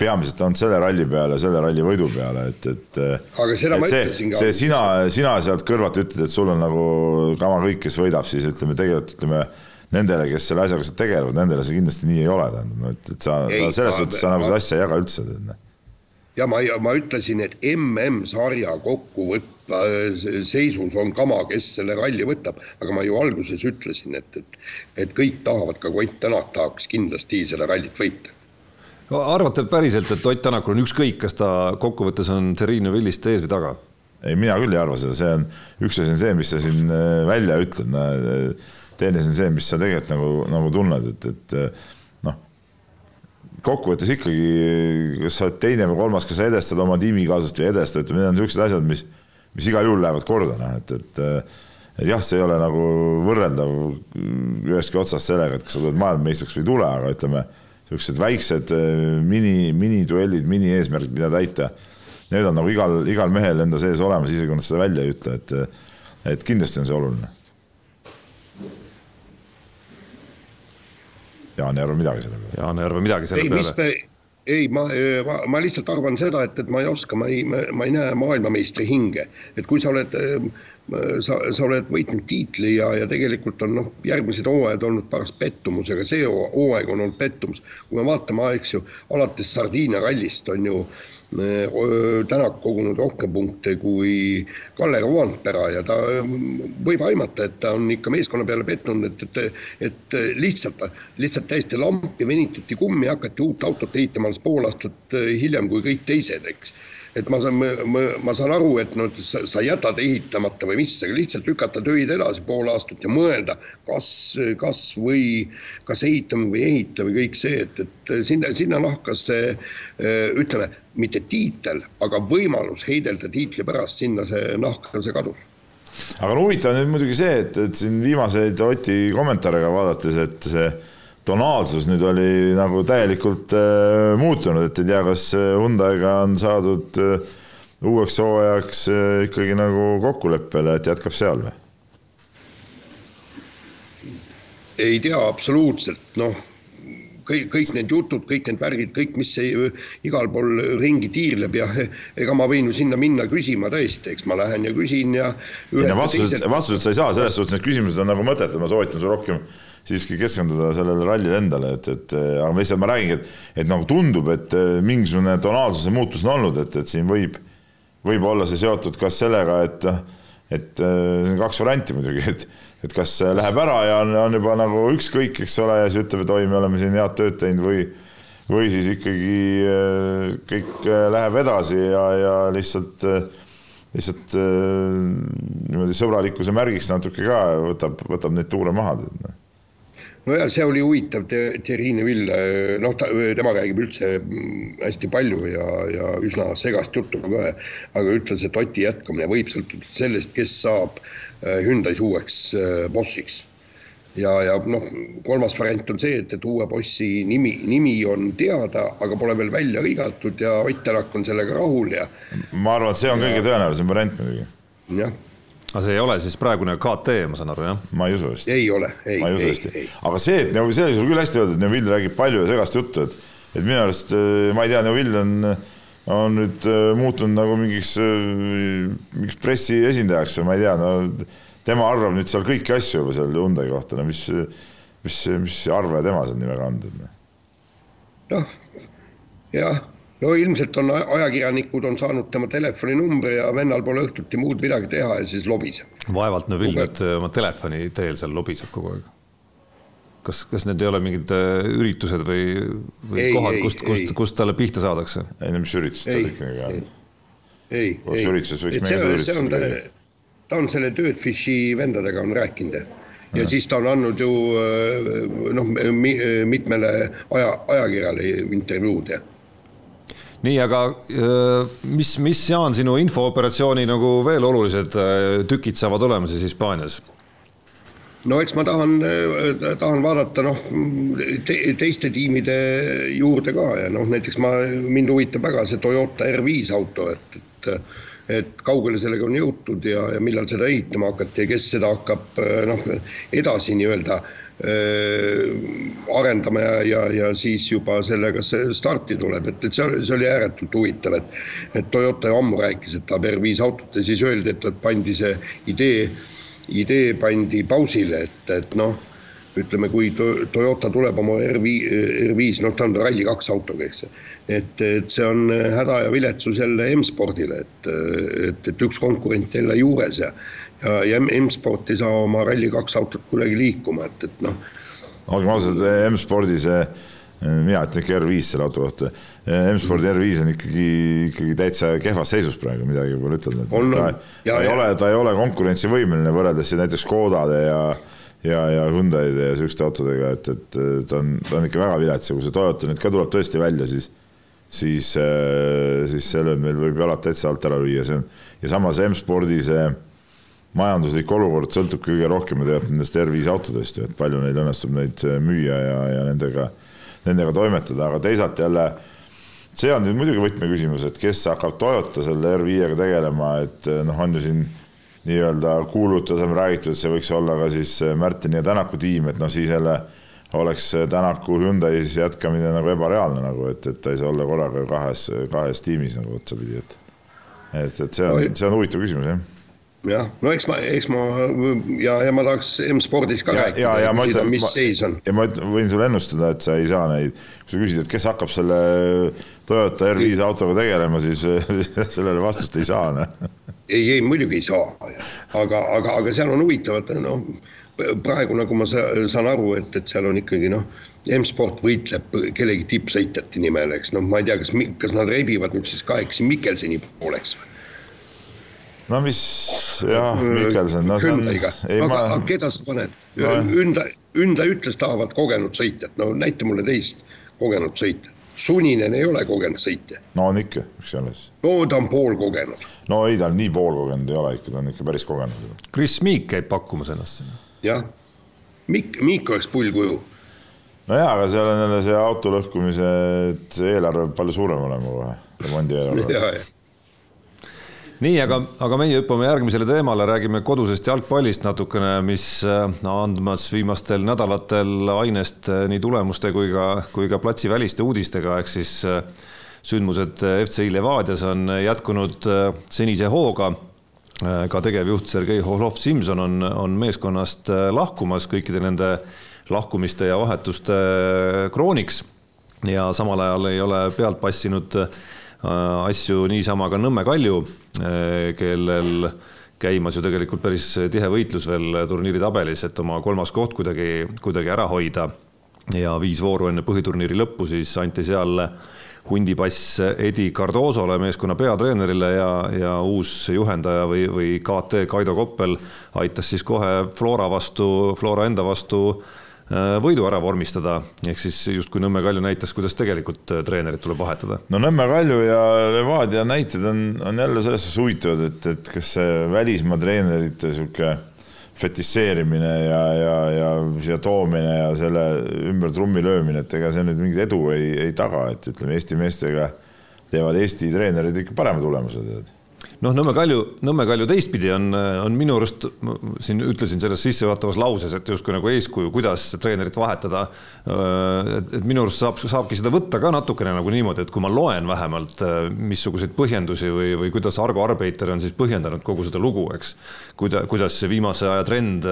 peamiselt ainult selle ralli peale, selle ralli võidu peale, et, et. Eh, aga seda ma ütlesin ka. see sina, sina sealt kõrvalt ütled, et sul on nagu kama kõik, kes võidab, siis ütleme tegelikult ütleme nendele, kes selle asjaga tegelevad, nendele see kindlasti nii ei ole, tähendab, et, et sa, sa selles suhtes sa nagu seda asja ei jaga üldse. Ja ma, ma ütlesin, et MM-sarja kokkuvõte seisus on kama, kes selle ralli võtab, aga ma ju alguses ütlesin, et, et, et kõik tahavad, ka Ott Tänak tahaks kindlasti selle rallit võita. No arvate päriselt, et Ott Tänakul on ükskõik, kas ta kokkuvõttes on Terrine Villist ees või taga? ei, mina küll ei arva seda, see on, üks asi on see, mis sa siin äh, välja ütled, teine asi on see, mis sa tegelikult nagu, nagu tunned, et, et äh, kokkuvõttes ikkagi, kas sa oled teine või kolmas, kas sa edestad oma tiimikaaslast või ei edesta, ütleme, need on niisugused asjad, mis mis igal juhul lähevad korda, noh, et, et et jah, see ei ole nagu võrreldav ühestki otsast sellega, et kas sa tuled maailmameistriks või ei tule, aga ütleme, niisugused väiksed eh, mini, miniduellid, minieesmärgid, mida täita, need on nagu igal, igal mehel enda sees olemas, isegi kui nad seda välja ei ütle, et et kindlasti on see oluline. Jaan ei arva midagi selle peale. Jaan ei arva midagi selle ei, peale ei, ma, ma, ma lihtsalt arvan seda, et, et ma ei oska, ma ei, ma ei näe maailmameistri hinge, et kui sa oled, sa, sa oled võitnud tiitli ja, ja tegelikult on noh, järgmised hooajad olnud paras pettumusega, see hooaeg on olnud pettumus. kui me vaatame, eks ju, alates Sardiinia rallist on ju äh, Tänak kogunud rohkem punkte kui Kalle Rovanpera ja ta võib aimata, et ta on ikka meeskonna peale pettunud, et, et, et lihtsalt, lihtsalt täiesti lampi venitati kummi, hakati uut autot ehitama alles pool aastat hiljem kui kõik teised, eks et ma saan, ma, ma saan aru, et noh, sa, sa jätad ehitamata või mis, aga lihtsalt lükata töid edasi pool aastat ja mõelda, kas, kas või, kas ehitame või ei ehita või kõik see, et, et sinna, sinna nahka see ütleme, mitte tiitel, aga võimalus heidelda tiitli pärast, sinna see nahka see kadus. Aga no huvitav nüüd muidugi see, et, et siin viimaseid Oti kommentaare ka vaadates, et see tonaalsus nüüd oli nagu täielikult äh, muutunud, et ei tea, kas Hyundai'ga on saadud äh, uueks hooajaks äh, ikkagi nagu kokkuleppele, et jätkab seal või? ei tea absoluutselt, noh kõik, kõik need jutud, kõik need värgid, kõik, mis ei, igal pool ringi tiirleb ja ega ma võin ju sinna minna küsima tõesti, eks ma lähen ja küsin ja. vastused, vastused sa ei saa, selles suhtes need küsimused on nagu mõttetud, ma soovitan sul rohkem siiski keskenduda sellele rallile endale, et, et aga lihtsalt ma räägingi, et, et nagu tundub, et mingisugune tonaalsuse muutus on olnud, et, et siin võib, võib olla see seotud kas sellega, et, et siin on kaks varianti muidugi, et et kas läheb ära ja on, on juba nagu ükskõik, eks ole, ja siis ütleb, et oi, me oleme siin head tööd teinud või või siis ikkagi äh, kõik äh, läheb edasi ja, ja lihtsalt, äh, lihtsalt niimoodi sõbralikkuse märgiks natuke ka võtab, võtab neid tuure maha noh nojah, see oli huvitav te,, Terrine Vill, noh, ta, tema räägib üldse hästi palju ja, ja üsna segast juttu ka, aga ütles, et Oti jätkamine võib sõltuda sellest, kes saab äh, Hyundai's uueks äh, bossiks. ja, ja noh, kolmas variant on see, et, et uue bossi nimi, nimi on teada, aga pole veel välja hõigatud ja Ott Tänak on sellega rahul ja. ma arvan, et see on ja, kõige tõenäolisem variant muidugi. jah aga see ei ole siis praegune KT, ma saan aru, jah? ma ei usu hästi. ei ole, ei, ei, ei. aga see, et Neuvill, see oli sul küll hästi öeldud, Neuvill räägib palju ja segast juttu, et, et minu arust, äh, ma ei tea, Neuvill on, on nüüd äh, muutunud nagu mingiks, äh, mingiks pressi esindajaks või ma ei tea, no tema arvab nüüd seal kõiki asju juba seal Hyundai kohta, no mis, mis, mis arvaja tema seal nii väga on? noh, jah no ilmselt on ajakirjanikud on saanud tema telefoninumbri ja vennal pole õhtuti muud midagi teha ja siis lobiseb. vaevalt Neville nüüd oma telefoni teel seal lobiseb kogu aeg. kas, kas need ei ole mingid äh, üritused või, või ei, kohad, kust, kust, kust talle pihta saadakse? ei no mis üritused tal ikkagi on? ei, ei, ürituses võiks meeldida üritused. ta on selle Dirtfishi vendadega on rääkinud ja ja siis ta on andnud ju äh, noh, mitmele aja, ajakirjale intervjuud ja nii, aga mis, mis, Jaan, sinu infooperatsiooni nagu veel olulised tükid saavad olema siis Hispaanias? no eks ma tahan, tahan vaadata noh te, teiste tiimide juurde ka ja noh, näiteks ma, mind huvitab väga see Toyota R5 auto, et, et et kaugele sellega on jõutud ja, ja millal seda ehitama hakati ja kes seda hakkab noh, edasi nii-öelda äh, Äh, arendama ja, ja, ja siis juba sellega see starti tuleb, et, et see oli, see oli ääretult huvitav, et et Toyota ju ammu rääkis, et tahab R5 autot ja siis öeldi, et, pandi see idee, idee pandi pausile, et, et noh, ütleme, kui Toyota tuleb oma R5, R5, noh, ta on Rally2 autoga, eks. Et, et see on häda ja viletsus jälle M-spordile, et, et, et üks konkurent jälle juures ja ja, ja M-sport ei saa oma Rally2 autot kuidagi liikuma, et, et noh. olgem ausad, M-spordi see, mina ütlen ikka R5 selle auto kohta, M-spordi R5 on ikkagi, ikkagi täitsa kehvas seisus praegu, midagi pole ütelda. ta, ta ei ole, ta ei ole konkurentsivõimeline võrreldes näiteks Škodade ja ja, ja Hyundai'de ja sihukeste autodega, et, et ta on, ta on ikka väga vilets ja kui see Toyota nüüd ka tuleb tõesti välja, siis siis, siis selle meil võib jalad täitsa alt ära lüüa, see on ja samas M-spordi see majanduslik olukord sõltub kõige rohkem tegelikult nendest R5 autodest ju, et palju neil õnnestub neid äh, müüa ja, ja nendega, nendega toimetada, aga teisalt jälle see on nüüd muidugi võtmeküsimus, et kes hakkab Toyota selle R5-ga tegelema, et äh, noh, on ju siin nii-öelda kuulutusel räägitud, et see võiks olla ka siis äh, Märtini ja Tänaku tiim, et noh, siis jälle oleks Tänaku Hyundai's jätkamine nagu ebareaalne nagu, et, et ta ei saa olla korraga kahes, kahes tiimis nagu otsapidi, et et, et see on, see on huvitav küsimus jah jah, no eks ma, eks ma ja, ja ma tahaks M-spordis ka ja, rääkida, küsida, mis ma, seis on. ja ma võin sulle ennustada, et sa ei saa neid, kui sa küsid, et kes hakkab selle Toyota R5 autoga tegelema, siis sellele vastust ei saa. Noh. ei, ei muidugi ei saa, aga, aga, aga seal on huvitavat, noh, praegu nagu ma saan aru, et, et seal on ikkagi noh, M-sport võitleb kellegi tippsõitjate nimel, eks noh, ma ei tea, kas, kas nad rebivad nüüd siis kahekesi Mikkelseni pooleks või no mis jah, Mikkelson, no on. aga ma... keda sa paned no,? Ünda, Ünda ütles, tahavad kogenud sõitjat, no näita mulle teist kogenud sõitjat. Suninen ei ole kogenud sõitja. no on ikka, miks ei ole siis? no ta on poolkogenud. no ei, ta nii poolkogenud ei ole ikka, ta on ikka päris kogenud. Chris Meek käib pakkumas ennast sinna. jah, Mikk, Mikk oleks pullkuju. no jaa, aga seal on jälle see auto lõhkumise, et see eelarve palju suurem olema kohe, remondi eelarve. nii, aga, aga meie hüppame järgmisele teemale, räägime kodusest jalgpallist natukene, mis no, andmas viimastel nädalatel ainest nii tulemuste kui ka, kui ka platsiväliste uudistega, ehk siis sündmused FCI Levadias on jätkunud senise hooga ka tegevjuht Sergei Hohlov-Simson on, on meeskonnast lahkumas kõikide nende lahkumiste ja vahetuste krooniks. ja samal ajal ei ole pealt passinud Äh, asju niisama ka Nõmme Kalju, äh, kellel käimas ju tegelikult päris tihe võitlus veel turniiri tabelis, et oma kolmas koht kuidagi, kuidagi ära hoida. ja viis vooru enne põhiturniiri lõppu siis anti seal hundipass Edi Cardosole, meeskonna peatreenerile ja, ja uus juhendaja või, või KT Kaido Koppel aitas siis kohe Flora vastu, Flora enda vastu äh, Äh, võidu ära vormistada, ehk siis justkui Nõmme Kalju näitas, kuidas tegelikult äh, treenerit tuleb vahetada. no Nõmme Kalju ja Levadia näited on, on jälle selles suhtes huvitavad, et, et kas see välismaa treenerite sihuke fetišeerimine ja, ja, ja siia toomine ja selle ümber trummi löömine, et ega see nüüd mingit edu ei, ei taga, et ütleme, Eesti meestega teevad Eesti treenerid ikka parema tulemuse tead noh, Nõmme Kalju, Nõmme Kalju teistpidi on, on minu arust, siin ütlesin selles sissejuhatavas lauses, et justkui nagu eeskuju, kuidas treenerit vahetada. et, et minu arust saab, saabki seda võtta ka natukene nagu niimoodi, et kui ma loen vähemalt, missuguseid põhjendusi või, või kuidas Argo Arbeiter on siis põhjendanud kogu seda lugu, eks. kuida-, kuidas see viimase aja trend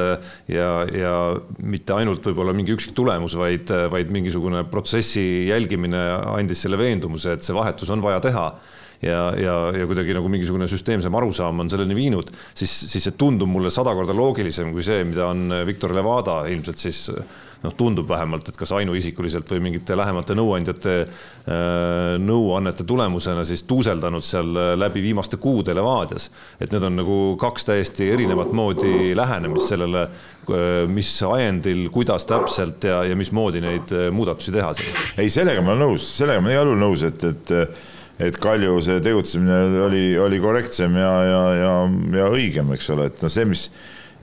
ja, ja mitte ainult võib-olla mingi üksik tulemus, vaid, vaid mingisugune protsessi jälgimine andis selle veendumuse, et see vahetus on vaja teha ja, ja, ja kuidagi nagu mingisugune süsteemsem arusaam on selleni viinud, siis, siis see tundub mulle sada korda loogilisem kui see, mida on Viktor Levada ilmselt siis noh, tundub vähemalt, et kas ainuisikuliselt või mingite lähemate nõuandjate äh, nõuannete tulemusena siis tuuseldanud seal läbi viimaste kuude Levadias. et need on nagu kaks täiesti erinevat moodi lähenemist sellele, äh, mis ajendil, kuidas täpselt ja, ja mismoodi neid äh, muudatusi teha. ei, sellega ma olen nõus, sellega ma olen igal juhul nõus, et, et et Kalju see tegutsemine oli, oli korrektsem ja, ja, ja, ja õigem, eks ole, et noh, see, mis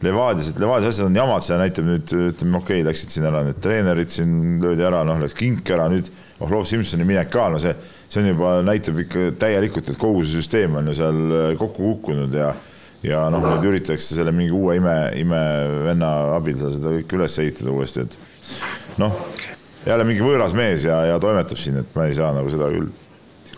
Levadias, et Levadias asjad on jamad, see näitab nüüd, ütleme, okei okay,, läksid siin ära, need treenerid siin löödi ära, noh, läks kink ära, nüüd Ohlov Simsoni minek ka, no see, see on juba, näitab ikka täielikult, et kogu see süsteem on ju seal kokku kukkunud ja ja noh, nüüd üritatakse selle mingi uue ime, imevenna abil seda kõike üles ehitada uuesti, et noh, jälle mingi võõras mees ja, ja toimetab siin, et ma ei saa nagu seda küll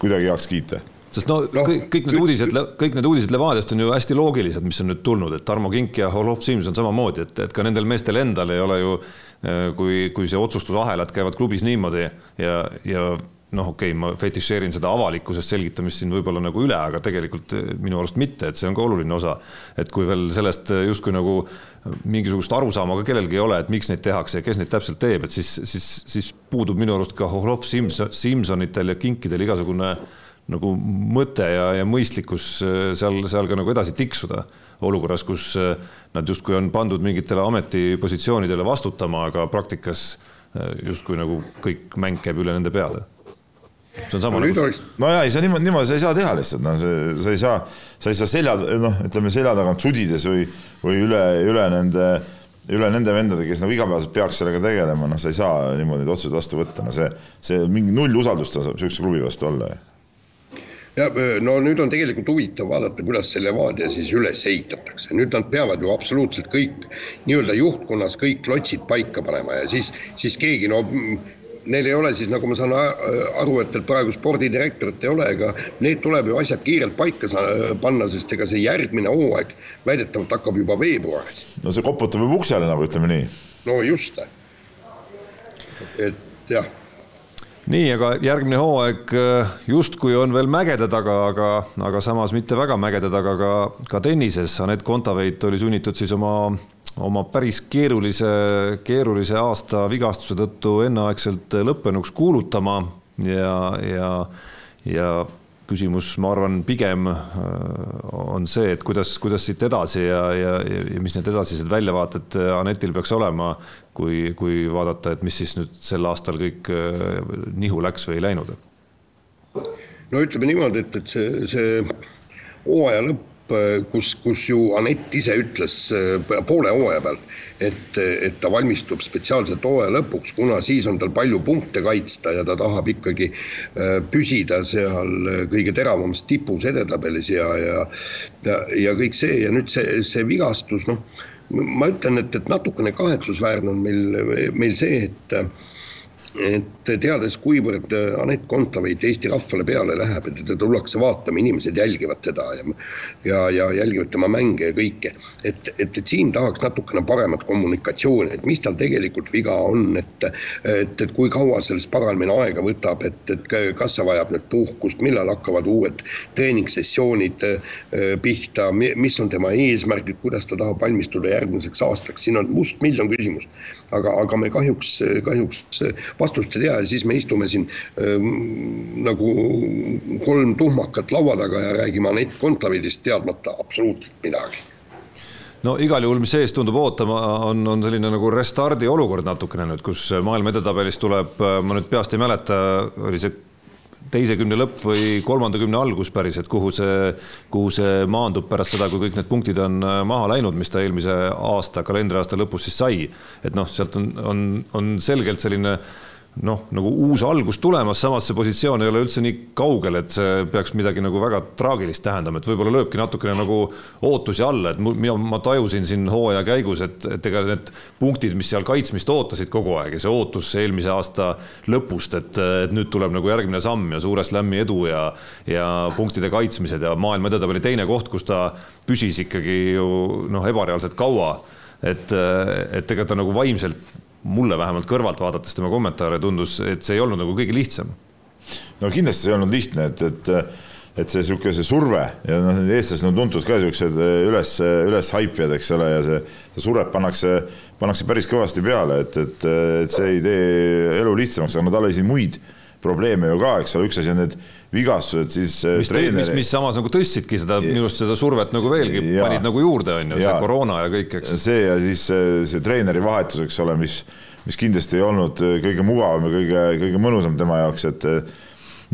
kuidagi heaks kiita sest no, no kõik, kõik need uudised, kõik need uudised Levadiast on ju hästi loogilised, mis on nüüd tulnud, et Tarmo Kink ja Holov Simson samamoodi, et, et ka nendel meestel endal ei ole ju, äh, kui, kui see otsustusahelad käivad klubis niimoodi ja, ja noh, okei okay,, ma fetišeerin seda avalikkuses selgitamist siin võib-olla nagu üle, aga tegelikult äh, minu arust mitte, et see on ka oluline osa. et kui veel sellest äh, justkui nagu mingisugust arusaama ka kellelgi ei ole, et miks neid tehakse ja kes neid täpselt teeb, et siis, siis, siis puudub minu arust ka Holov Simson, Simsonitel ja Kinkidel igasugune nagu mõte ja, ja mõistlikkus äh, seal, seal ka nagu edasi tiksuda olukorras, kus äh, nad justkui on pandud mingitele ametipositsioonidele vastutama, aga praktikas äh, justkui nagu kõik mäng käib üle nende peade see on sama no, nagu. Oleks... no ja ei, sa niimoodi, niimoodi sa ei saa teha lihtsalt, noh, sa ei saa, sa ei saa selja, noh, ütleme selja tagant sudides või, või üle, üle nende, üle nende vendade, kes nagu igapäevaselt peaks sellega tegelema, noh, sa ei saa niimoodi neid otsuseid vastu võtta, no see, see mingi null usaldust saab niisuguse klubi vastu olla ja no nüüd on tegelikult huvitav vaadata, kuidas see Levadia siis üles ehitatakse, nüüd nad peavad ju absoluutselt kõik nii-öelda juhtkonnas kõik klotsid paika panema ja siis, siis keegi no neil ei ole siis, nagu ma saan aru, et praegu spordidirektorit ei ole, ega need tuleb ju asjad kiirelt paika panna, sest ega see järgmine hooaeg väidetavalt hakkab juba veebruaris. no see koputab juba uksele nagu ütleme nii. no just, et jah nii, aga järgmine hooaeg äh, justkui on veel mägede taga, aga, aga samas mitte väga mägede taga ka, ka tennises. Anett Kontaveit oli sunnitud siis oma, oma päris keerulise, keerulise aasta vigastuse tõttu enneaegselt lõppenuks kuulutama ja, ja, ja küsimus, ma arvan, pigem äh, on see, et kuidas, kuidas siit edasi ja, ja, ja mis need edasised väljavaated Anetil peaks olema, kui, kui vaadata, et mis siis nüüd sel aastal kõik äh, nihu läks või ei läinud? no ütleme niimoodi, et, et see, see hooaja lõpp kus, kus ju Anett ise ütles poole hooaja pealt, et, et ta valmistub spetsiaalselt hooaja lõpuks, kuna siis on tal palju punkte kaitsta ja ta tahab ikkagi püsida seal kõige teravamas tipus edetabelis ja, ja ja, ja kõik see. Ja nüüd see, see vigastus, noh ma ütlen, et, et natukene kahetsusväärne on meil, meil see, et et teades, kuivõrd Anett Kontaveit Eesti rahvale peale läheb, et teda tullakse vaatama, inimesed jälgivad teda ja ja, ja jälgivad tema mänge ja kõike. et, et, et siin tahaks natukene paremat kommunikatsiooni, et mis tal tegelikult viga on, et et, et kui kaua sellest paranemine aega võtab, et, et kas see vajab nüüd puhkust, millal hakkavad uued treeningsessioonid äh, pihta, mis on tema eesmärgid, kuidas ta tahab valmistuda järgmiseks aastaks, siin on mustmiljon küsimus. Aga, aga me kahjuks, kahjuks vastust ei tea ja siis me istume siin ähm, nagu kolm tuhmakat laua taga ja räägime Anett Kontaveidist teadmata absoluutselt midagi. No igal juhul, mis ees tundub ootama, on, on selline nagu restardi olukord natukene nüüd, kus maailma edetabelis tuleb, ma nüüd peast ei mäleta, oli see teise kümne lõpp või kolmanda kümne algus päris, et kuhu see, kuhu see maandub pärast seda, kui kõik need punktid on maha läinud, mis ta eelmise aasta, kalendriaasta lõpus siis sai. et noh, sealt on, on, on selgelt selline noh, nagu uus algus tulemas, samas see positsioon ei ole üldse nii kaugel, et see peaks midagi nagu väga traagilist tähendama, et võib-olla lööbki natukene nagu ootusi alla, et mina, ma tajusin siin hooaja käigus, et, et ega need punktid, mis seal kaitsmist ootasid kogu aeg ja see ootus eelmise aasta lõpust, et, et nüüd tuleb nagu järgmine samm ja suure slam'i edu ja, ja punktide kaitsmised ja maailma edetabeli teine koht, kus ta püsis ikkagi ju noh, ebareaalselt kaua. Et, et ega ta nagu vaimselt mulle vähemalt kõrvalt vaadates tema kommentaare tundus, et see ei olnud nagu kõige lihtsam. no kindlasti see ei olnud lihtne, et, et et see niisugune see surve ja noh, eestlased on tuntud ka niisugused üles, üles haipijad, eks ole, ja see, see survet pannakse, pannakse päris kõvasti peale, et, et, et see ei tee elu lihtsamaks, aga no tal oli siin muid probleeme ju ka, eks ole, üks asi on need vigastused, siis äh, mis treeneri... mis, mis samas nagu tõstsidki seda, minu arust seda survet nagu veelgi ja, panid nagu juurde, on ju, see koroona ja kõik, eks. see ja siis see, see treeneri vahetus, eks ole, mis, mis kindlasti ei olnud äh, kõige mugavam ja kõige, kõige mõnusam tema jaoks, et äh,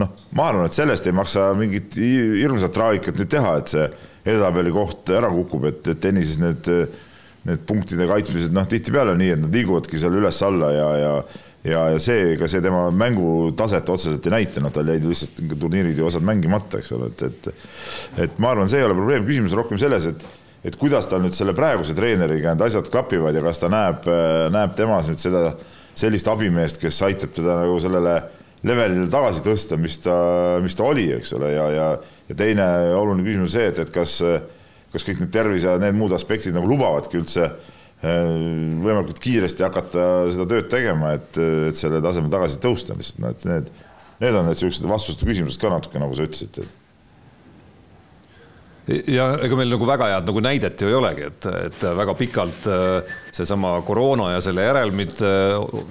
noh, ma arvan, et sellest ei maksa mingit hirmsat traagikat nüüd teha, et see edetabeli koht ära kukub, et, et tennises need, need punktide kaitsmised, noh, tihtipeale on nii, et nad liiguvadki seal üles-alla ja, ja ja, ja see, ega see tema mängutaset otseselt ei näita, noh, tal jäid lihtsalt turniirid ju osad mängimata, eks ole, et, et et ma arvan, see ei ole probleem, küsimus rohkem selles, et et kuidas tal nüüd selle praeguse treeneriga need asjad klapivad ja kas ta näeb, näeb temas nüüd seda, sellist abimeest, kes aitab teda nagu sellele levelile tagasi tõsta, mis ta, mis ta oli, eks ole, ja, ja ja teine oluline küsimus on see, et, et kas, kas kõik need tervise ja need muud aspektid nagu lubavadki üldse äh, võimalikult kiiresti hakata seda tööd tegema, et, et selle taseme tagasi tõusta lihtsalt, no et need, need on need niisugused vastuste küsimused ka natuke, nagu sa ütlesid ja ega meil nagu väga head nagu näidet ju ei olegi, et, et väga pikalt äh, seesama koroona ja selle järelmid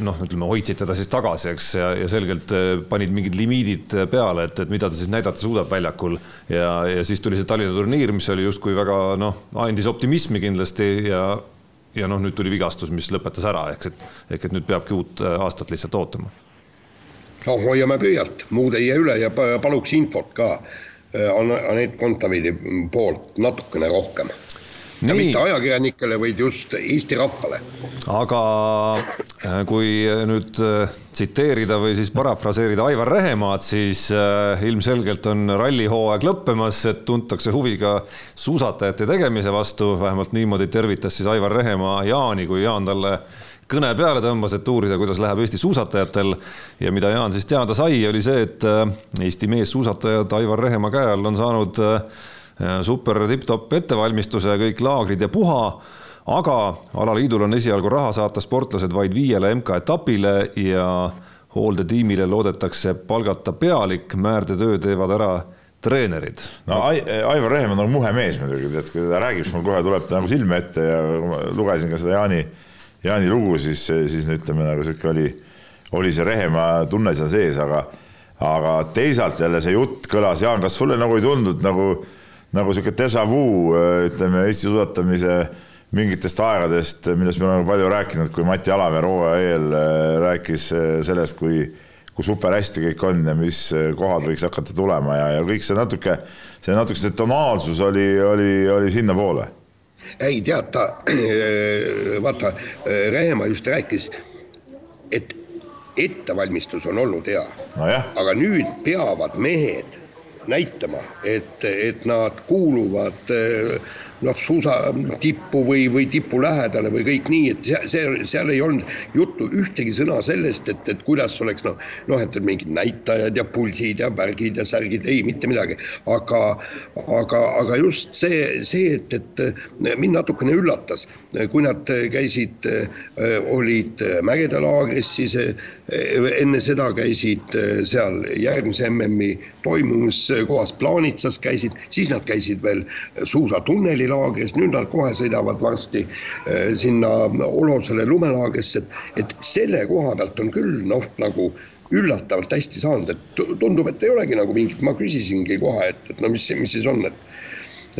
noh, ütleme hoidsid teda siis tagasi, eks, ja, ja selgelt äh, panid mingid limiidid peale, et, et mida ta siis näidata suudab väljakul. Ja, ja siis tuli see Tallinna turniir, mis oli justkui väga noh, andis optimismi kindlasti ja ja noh, nüüd tuli vigastus, mis lõpetas ära, ehk et, ehk et nüüd peabki uut äh, aastat lihtsalt ootama. no hoiame pöialt, muud ei jää üle ja paluks infot ka äh, Anett Kontaveidi poolt natukene rohkem ja mitte ajakirjanikele, vaid just Eesti rahvale. aga äh, kui nüüd äh, tsiteerida või siis parafraseerida Aivar Rehemaad, siis äh, ilmselgelt on rallihooaeg lõppemas, et tuntakse huvi ka suusatajate tegemise vastu, vähemalt niimoodi tervitas siis Aivar Rehemaa Jaani, kui Jaan talle kõne peale tõmbas, et uurida, kuidas läheb Eesti suusatajatel. Ja mida Jaan siis teada sai, oli see, et Eesti meessuusatajad Aivar Rehemaa käe all on saanud super tipp-topp ettevalmistuse, kõik laagrid ja puha. Aga alaliidul on esialgu raha saata sportlased vaid viiele MK-etapile ja hooldetiimile loodetakse palgata pealik, määrdetöö teevad ära treenerid. no Aivar Rehemann on muhe mees muidugi, tead, kui ta räägib, siis mul kohe tuleb ta nagu silme ette ja ma lugesin ka seda Jaani, Jaani lugu, siis, siis ütleme nagu sihuke oli, oli see Rehemaa tunne seal sees, aga, aga teisalt jälle see jutt kõlas, Jaan, kas sulle nagu ei tundunud nagu nagu sihuke déjà vu, ütleme Eesti suusatamise mingitest aegadest, millest me oleme palju rääkinud, kui Mati Alamäe hooaja eel äh, rääkis äh, sellest, kui, kui super hästi kõik on ja mis kohad võiks hakata tulema ja, ja kõik see natuke, see natuke see tonaalsus oli, oli, oli sinnapoole. ei tead, ta, vaata, Rehemaa just rääkis, et ettevalmistus on olnud hea no. aga nüüd peavad mehed näitama, et, et nad kuuluvad noh, suusa tippu või, või tipu lähedale või kõik nii, et see, see, seal ei olnud juttu ühtegi sõna sellest, et, et kuidas oleks noh, noh, et mingid näitajad ja pulsid ja värgid ja särgid, ei, mitte midagi. aga, aga, aga just see, see, et, et mind natukene üllatas, kui nad käisid, olid Mägede laagris, siis enne seda käisid seal järgmise MM-i toimumiskohas Plaanitsas käisid, siis nad käisid veel suusatunneli lumelaagris, nüüd nad kohe sõidavad varsti sinna Olosele lumelaagrisse, et, et selle koha pealt on küll noh, nagu üllatavalt hästi saanud, et tundub, et ei olegi nagu mingit, ma küsisingi kohe, et, et no mis, mis siis on, et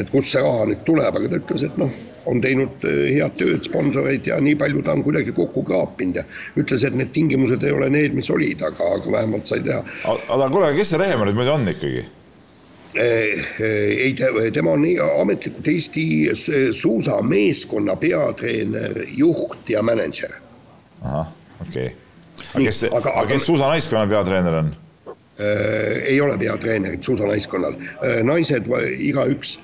et kust see raha nüüd tuleb, aga ta ütles, et noh, on teinud äh, head tööd, sponsoreid ja nii palju ta on kuidagi kokku kraapinud ja ütles, et need tingimused ei ole need, mis olid, aga, aga vähemalt sai teha. aga kuule, kes see Rehemaa nüüd muidu on ikkagi? Eh, eh, ei, tema on ametlikult Eesti suusameeskonna peatreener, juht ja mänedžer. ahah, okei okay.. aga kes, aga, aga kes suusanaiskonna peatreener on? Eh, ei ole peatreenerit suusanaiskonnal, naised igaüks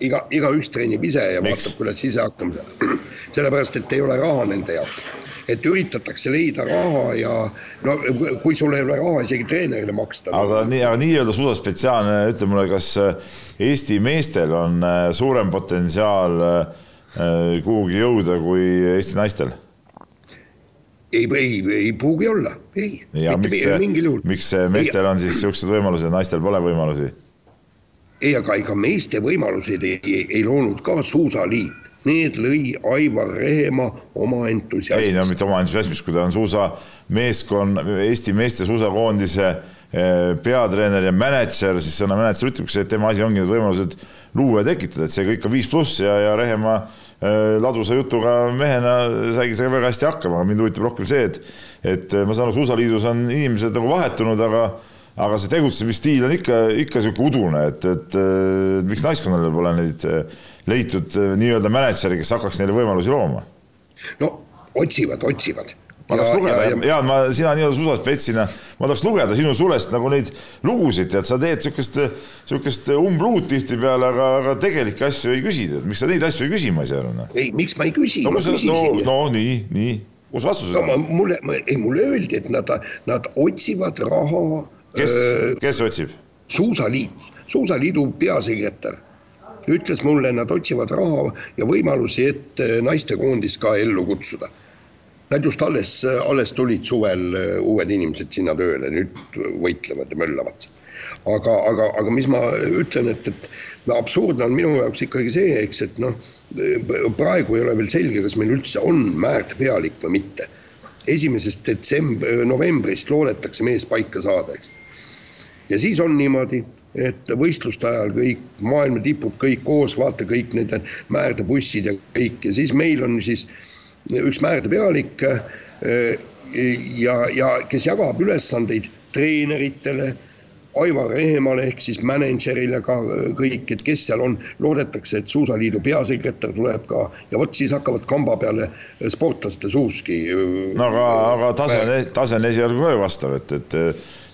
iga, igaüks treenib ise ja Miks? vaatab, kuidas ise hakkama saab. sellepärast, et ei ole raha nende jaoks et üritatakse leida raha ja no kui sul ei ole raha isegi treenerile maksta. aga nii, aga nii-öelda suusaspetsiaalne, ütle mulle, kas äh, Eesti meestel on äh, suurem potentsiaal äh, kuhugi jõuda kui Eesti naistel? ei, ei, ei pruugi olla, ei. miks meestel on siis niisugused võimalused, naistel pole võimalusi? Ei, aga ega meeste võimalusi ei, ei, ei loonud ka Suusaliit Need lõi Aivar Rehemaa oma entusiasmist. ei no mitte oma entusiasmist, kui ta on suusameeskonna, Eesti meeste suusakoondise eh, peatreener ja mänedžer, siis sõna mänedžer ütleb, et tema asi ongi need võimalused luua ja tekitada, et see kõik on viis pluss ja, ja Rehemaa eh, ladusa jutuga mehena saigi sellega väga hästi hakkama, aga mind huvitab rohkem see, et et ma saan aru, suusaliidus on inimesed nagu vahetunud, aga aga see tegutsemisstiil on ikka, ikka sihuke udune, et, et, et miks naiskonnal pole neid leitud äh, nii-öelda mänedžeri, kes hakkaks neile võimalusi looma? no otsivad, otsivad ma tahaks lugeda, Jaan, ma, sina nii-öelda suusaspetsina, ma tahaks lugeda sinu sulest nagu neid lugusid, tead, sa teed niisugust, niisugust umbluud tihtipeale, aga, aga tegelikke asju ei küsi, tead, miks sa neid asju ei küsi, ma ei saa aru. Noh. ei, miks ma ei küsi no,, no, no nii, nii, kus vastused no, on? mulle, ei mulle öeldi, et nad, nad otsivad raha. Kes äh,, kes otsib? suusaliit, suusaliidu peasekretär ütles mulle, nad otsivad raha ja võimalusi, et eh, naistekoondist ka ellu kutsuda. Nad just alles, alles tulid suvel eh, uued inimesed sinna tööle, nüüd võitlevad ja möllavad. aga, aga, aga mis ma ütlen, et, et no absurdne on minu jaoks ikkagi see, eks, et noh, praegu ei ole veel selge, kas meil üldse on määrdepealik või mitte. esimesest detsemb-, novembrist loodetakse mees paika saada, eks. Ja siis on niimoodi et võistluste ajal kõik maailma tipud kõik koos, vaata kõik need määrdebussid ja kõik. Ja siis meil on siis üks määrdepealik äh, ja, ja kes jagab ülesandeid treeneritele, Aivar Rehemale ehk siis mänedžerile ka kõik, et kes seal on, loodetakse, et Suusaliidu peasekretär tuleb ka. Ja vot siis hakkavad kamba peale sportlaste suuski. no aga, aga tase on, tase on esialgu ka ju vastav, et, et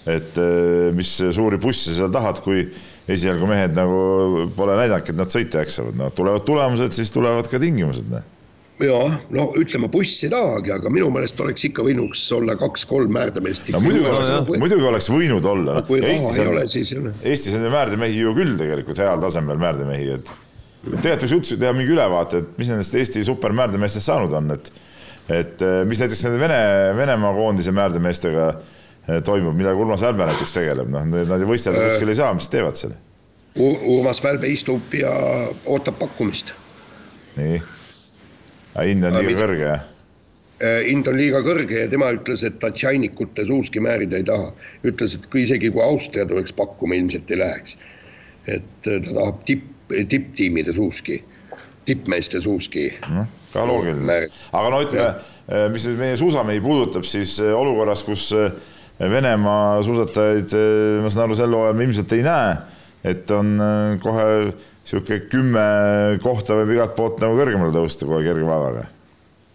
et eh, mis suuri busse seal tahad, kui esialgu mehed nagu pole näidanudki, et nad sõita jaksavad, no tulevad tulemused, siis tulevad ka tingimused. Noh. ja no ütleme, buss ei tahagi, aga minu meelest oleks ikka võinuks olla kaks-kolm määrdemeest. no muidugi oleks, muidugi oleks võinud olla. kui raha ei ole, siis. Eestis on määrdemehi ju küll tegelikult heal tasemel määrdemehi, et tegelikult võiks üldse teha mingi ülevaate, et mis nendest Eesti supermäärdemeestest saanud on, et et eh, mis näiteks nende Vene, Venemaa koondise määrdemeestega Eh, toimub, millega Urmas Välbe näiteks tegeleb, noh, nad ju võistelda äh, kuskil ei saa, mis teevad seal? Urmas Välbe istub ja ootab pakkumist. nii, aga hind on liiga kõrge, jah? Äh, hind on liiga kõrge ja tema ütles, et ta tšainikute suuski määrida ei taha. ütles, et kui isegi kui Austria tuleks pakkuma, ilmselt ei läheks. et äh, ta tahab tipp, tipptiimide suuski tippmeeste suuski no,. ka loogiline, aga no ütleme, mis nüüd meie suusamehi puudutab, siis olukorras, kus Venemaa suusatajaid, ma saan aru, sel hooajal me ilmselt ei näe, et on kohe niisugune kümme kohta võib igalt poolt nagu kõrgemale tõusta kohe kerge vaevaga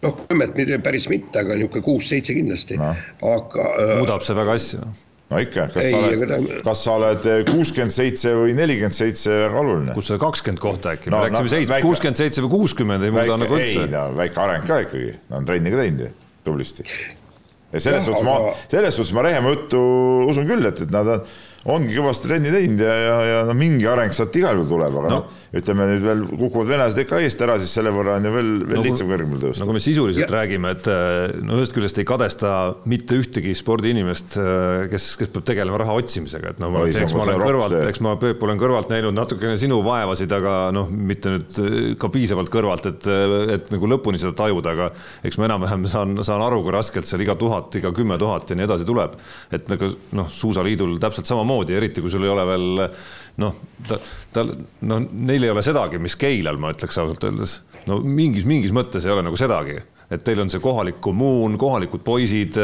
noh, kümmet päris mitte, aga niisugune kuus-seitse kindlasti no., aga äh,. muudab see väga asja? no ikka, kas ei, sa oled ta..., kas sa oled kuuskümmend seitse või nelikümmend seitse, väga oluline. kus see kakskümmend kohta äkki no,, me läksime no, seitse, kuuskümmend seitse või kuuskümmend ei muuda nagu üldse. ei no väike areng ka ikkagi, nad on trenni ka teinud ju, tublisti. Ja selles suhtes aga... ma, selles suhtes ma Rehemaa juttu usun küll, et, et nad ongi kõvasti trenni teinud ja, ja, ja no mingi areng sealt igal juhul tuleb, aga no. noh, ütleme nüüd veel kukuvad venelased ikka eest ära, siis selle võrra on ju veel, veel no, lihtsam kõrgemale tõusta. no kui me sisuliselt ja. räägime, et eh, no ühest küljest ei kadesta mitte ühtegi spordiinimest, eh, kes, kes peab tegelema raha otsimisega, et no ma, eks ma olen kõrvalt, eks ma, Peep, olen kõrvalt näinud natukene sinu vaevasid, aga noh, mitte nüüd eh, ka piisavalt kõrvalt, et, et nagu lõpuni seda tajuda, aga eks ma enam-vähem saan, saan aru, kui raskelt seal iga tuhat, iga kümme tuhat ja nii edasi tuleb. et nagu noh, suusaliidul täpselt samamoodi, eriti kui sul ei ole veel noh, ta, tal, no neil ei ole sedagi, mis Keilal, ma ütleks ausalt öeldes. no mingis, mingis mõttes ei ole nagu sedagi et teil on see kohalik kommuun, kohalikud poisid,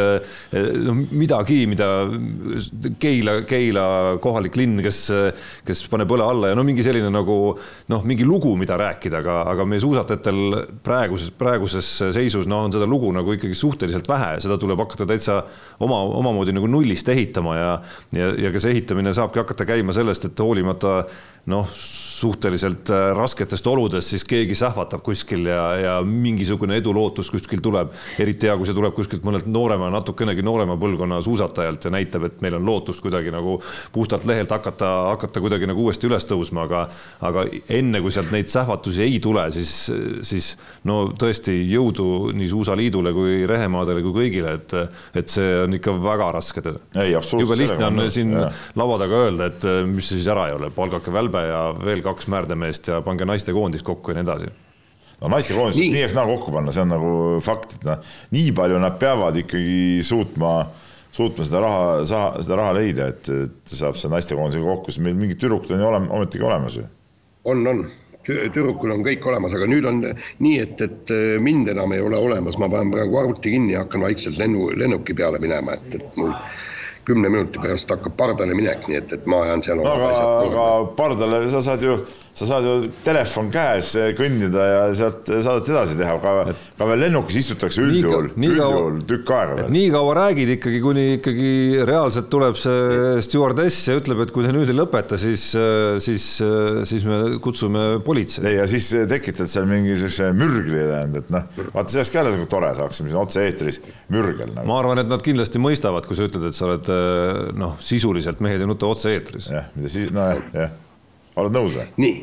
no midagi, mida Keila, Keila kohalik linn, kes, kes paneb õle alla ja no mingi selline nagu noh, mingi lugu, mida rääkida, aga, aga meie suusatajatel praeguses, praeguses seisus noh, on seda lugu nagu ikkagi suhteliselt vähe, seda tuleb hakata täitsa oma, omamoodi nagu nullist ehitama ja, ja, ja ka see ehitamine saabki hakata käima sellest, et hoolimata noh, suhteliselt äh, rasketest oludest, siis keegi sähvatab kuskil ja, ja mingisugune edulootus kuskil tuleb. eriti hea, kui see tuleb kuskilt mõnelt noorema, natukenegi noorema põlvkonna suusatajalt ja näitab, et meil on lootust kuidagi nagu puhtalt lehelt hakata, hakata kuidagi nagu uuesti üles tõusma, aga, aga enne kui sealt neid sähvatusi ei tule, siis, siis no tõesti jõudu nii Suusaliidule kui Rehemaadele kui kõigile, et, et see on ikka väga raske töö. jube lihtne on siin ja. laua taga öelda, et mis siis ära ei ole, palgake välbe ja veel kaks määrdemeest ja pange naistekoondis kokku ja nii edasi. No naistekoondis nii, nii ehk naa kokku panna, see on nagu fakt, et noh, nii palju nad peavad ikkagi suutma, suutma seda raha, seda raha leida, et, et saab see naistekoondisega kokku, sest meil mingid tüdrukud on ju olema, ometigi olemas ju. on, on, tüdrukul on kõik olemas, aga nüüd on nii, et, et mind enam ei ole olemas, ma panen praegu arvuti kinni ja hakkan vaikselt lennu, lennuki peale minema, et, et mul kümne minuti pärast hakkab pardale minek, nii et, et ma ajan seal aga, aga pardale sa saad ju, sa saad ju telefon käes kõndida ja sealt saadet edasi teha, aga ka veel lennukis istutakse üldjuhul, üldjuhul tükk aega veel. nii kaua räägid ikkagi, kuni ikkagi reaalselt tuleb see stjuardess ja ütleb, et kui te nüüd ei lõpeta, siis, siis, siis me kutsume politsei. ja siis tekitad seal mingi sellise mürgli, tähendab, et noh, vaata sellest ka jälle nagu tore, saaksime siin otse-eetris mürgel nagu.. ma arvan, et nad kindlasti mõistavad, kui sa ütled, et sa oled noh, sisuliselt Mehed ei nuta otse-eetris. jah, mida siis, nojah, jah. Oled nõus või? nii,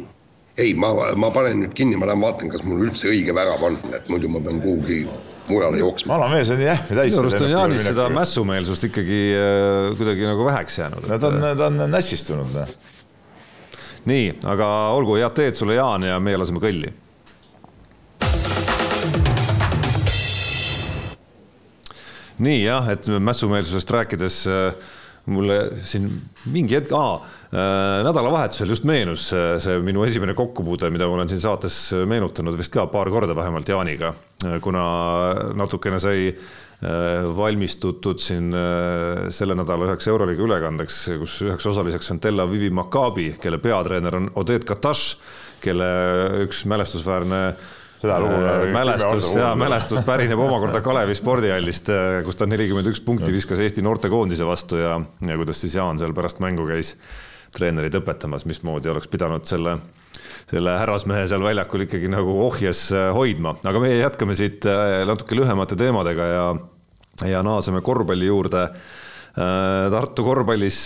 ei, ma, ma panen nüüd kinni, ma lähen vaatan, kas mul üldse õige värav on, et muidu ma pean kuhugi mujale jooksma. alamees on jähmi täis. minu arust on Jaanis seda mässumeelsust ikkagi äh, kuidagi nagu väheks jäänud. no ta on, ta on nässistunud. Noh. nii, aga olgu, head teed sulle, Jaan, ja meie laseme kõlli nii jah, et mässumeelsusest rääkides äh, mulle siin mingi hetk, äh, nädalavahetusel just meenus äh, see minu esimene kokkupuude, mida ma olen siin saates meenutanud vist ka paar korda vähemalt Jaaniga, kuna natukene sai valmistutud siin selle nädala üheks Euroliiga ülekandeks, kus üheks osaliseks on Tel Avivi Maccabi, kelle peatreener on Odette Kataš, kelle üks mälestusväärne seda lugu äh, mälestus ja mälestus pärineb omakorda Kalevi spordihallist, äh, kus ta nelikümmend üks punkti viskas Eesti noortekoondise vastu ja, ja kuidas siis Jaan seal pärast mängu käis treenerit õpetamas, mismoodi oleks pidanud selle, selle härrasmehe seal väljakul ikkagi nagu ohjes äh, hoidma, aga meie jätkame siit natuke lühemate teemadega ja, ja naaseme korvpalli juurde. Tartu korvpallis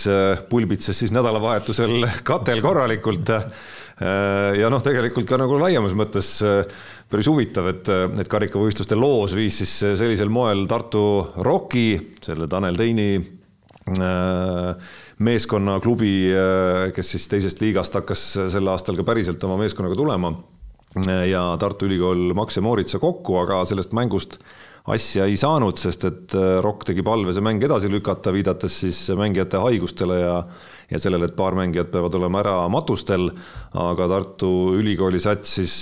pulbitses siis nädalavahetusel katel korralikult. ja noh, tegelikult ka nagu laiemas mõttes päris huvitav, et, et karikavõistluste loos viis siis sellisel moel Tartu Rocki, selle Tanel Teini äh, meeskonnaklubi, äh, kes siis teisest liigast hakkas sel aastal ka päriselt oma meeskonnaga tulema. ja Tartu Ülikool Max ja Mooritsa kokku, aga sellest mängust asja ei saanud, sest et äh, Rock tegi palve see mäng edasi lükata, viidates siis mängijate haigustele ja ja sellele, et paar mängijat peavad olema ära matustel, aga Tartu Ülikooli sats siis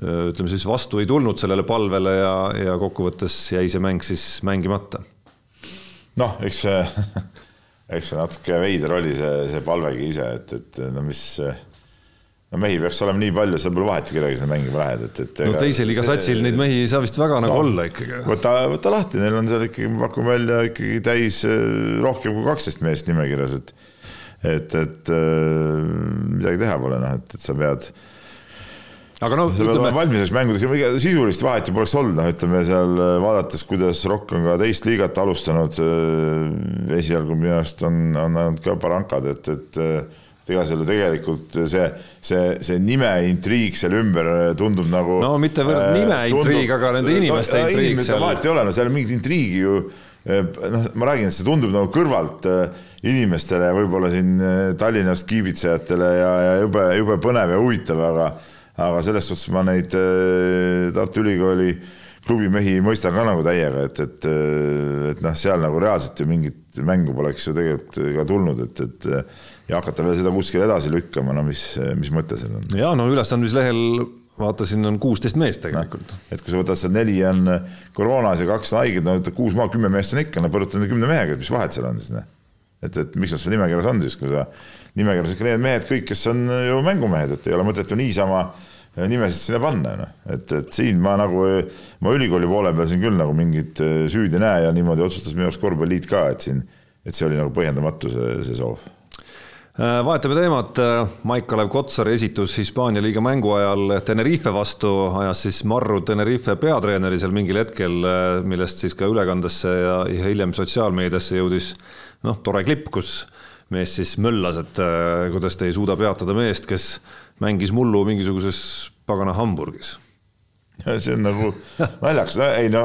ütleme siis vastu ei tulnud sellele palvele ja, ja kokkuvõttes jäi see mäng siis mängimata. noh, eks see, eks see natuke veider oli see, see palvegi ise, et, et no mis no mehi peaks olema nii palju, seal pole vahet, kellega sa mängima lähed, et, et. no teise liiga satsil neid mehi ei saa vist väga nagu no, olla ikkagi. võta, võta lahti, neil on seal ikkagi, ma pakun välja ikkagi täis eh, rohkem kui kaksteist meest nimekirjas, et, et, et äh, midagi teha pole, noh, et, et sa pead. Aga no sa pead olema valmis mängudeks, sisulist vahet ju poleks olnud, noh, ütleme seal eh, vaadates, kuidas Rock on ka teist liigat alustanud. esialgu minu arust on, on ainult ka Barankad, et, et ega selle tegelikult see, see, see nime intriig seal ümber tundub nagu. no mitte võrd äh, nime intriig, aga nende inimeste no, intriig seal. vahet ei ole, no seal mingit intriigi ju äh, noh, ma räägin, et see tundub nagu kõrvalt äh, inimestele, võib-olla siin Tallinnast kiibitsejatele ja, ja jube, jube põnev ja huvitav, aga aga selles suhtes ma neid Tartu Ülikooli klubimehi mõistan ka nagu täiega, et, et, et noh, seal nagu reaalselt ju mingit mängu poleks ju tegelikult ka tulnud, et, et ja hakata veel seda kuskile edasi lükkama, no mis, mis mõte seal on? ja no ülesandmislehel vaatasin, on kuusteist meest tegelikult no,. et kui sa võtad seal neli on koroonas ja kaks on haiged, no kuus maal kümme meest on ikka, no põruta nende kümne mehega, mis vahet seal on siis, noh. et, et miks nad seal nimekirjas on siis, kui sa nimekirjas ikka need mehed kõik, kes on ju mängumehed, et ei ole mõtet ju niisama nimesid sinna panna, noh. et, et siin ma nagu, ma ülikooli poole peal siin küll nagu mingit süüd ei näe ja niimoodi otsustas minu arust korvpalliliit ka, et siin, et see oli nagu põhjendamatu, see, see soov Äh, vahetame teemat, äh, Maik-Kalev Kotsari esitus Hispaania liiga mängu ajal Tenerife vastu ajas siis marru Tenerife peatreeneri seal mingil hetkel, äh, millest siis ka ülekandesse ja, ja hiljem sotsiaalmeediasse jõudis noh, tore klipp, kus mees siis möllas, et kuidas te ei suuda peatada meest, kes mängis mullu mingisuguses pagana Hamburgis see on nagu naljakas, ei no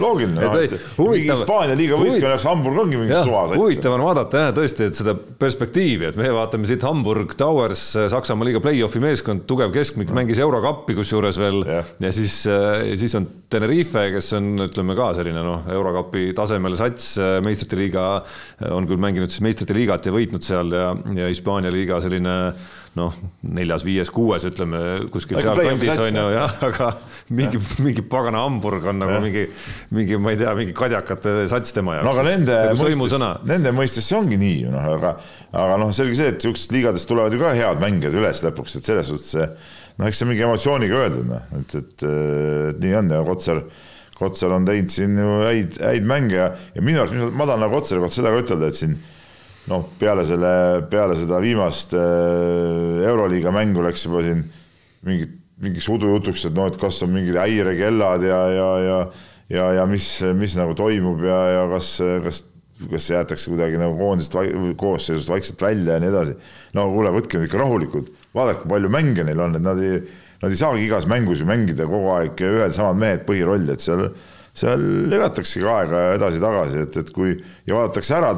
loogiline no,. Hispaania liiga võistkond oleks Hamburg ongi mingi suvas. huvitav on vaadata jah, tõesti, et seda perspektiivi, et meie vaatame siit Hamburg Towers, Saksamaa liiga play-off'i meeskond, tugev keskmik, mängis eurokappi kusjuures veel ja. ja siis, ja siis on Tenerife, kes on, ütleme ka selline noh, eurokapi tasemel sats, meistrite liiga on küll mänginud siis meistrite liigat ja võitnud seal ja, ja Hispaania liiga selline noh, neljas, viies, kuues, ütleme kuskil sealkandis on ju jah, aga mingi, mingi pagana Hamburg on nagu ja. mingi, mingi, ma ei tea, mingi kadjakate sats tema jaoks. no aga nende nagu mõistes, nende mõistes see ongi nii ju noh, aga, aga noh, selge see, et sihukesest liigadest tulevad ju ka head mängijad üles lõpuks, et selles suhtes see noh, eks see mingi emotsiooniga öeldud noh, et, et, et nii on ja Kotsar Kotsar on teinud siin ju häid, häid mänge ja, ja minu arust, ma tahan nagu Kotsari kohta seda ka ütelda, et siin noh, peale selle, peale seda viimast äh, Euroliiga mängu läks juba siin mingit, mingiks udujutuks, et noh, et kas on mingid häirekellad ja, ja, ja ja, ja mis, mis nagu toimub ja, ja kas, kas, kas jäetakse kuidagi nagu koondist, koosseisust vaikselt välja ja nii edasi. no kuule, võtke nüüd ikka rahulikult, vaadake, palju mänge neil on, et nad ei, nad ei saagi igas mängus ju mängida kogu aeg ühed samad mehed põhirolli, et seal seal jagataksegi aega edasi-tagasi, et, et kui ja vaadatakse ära,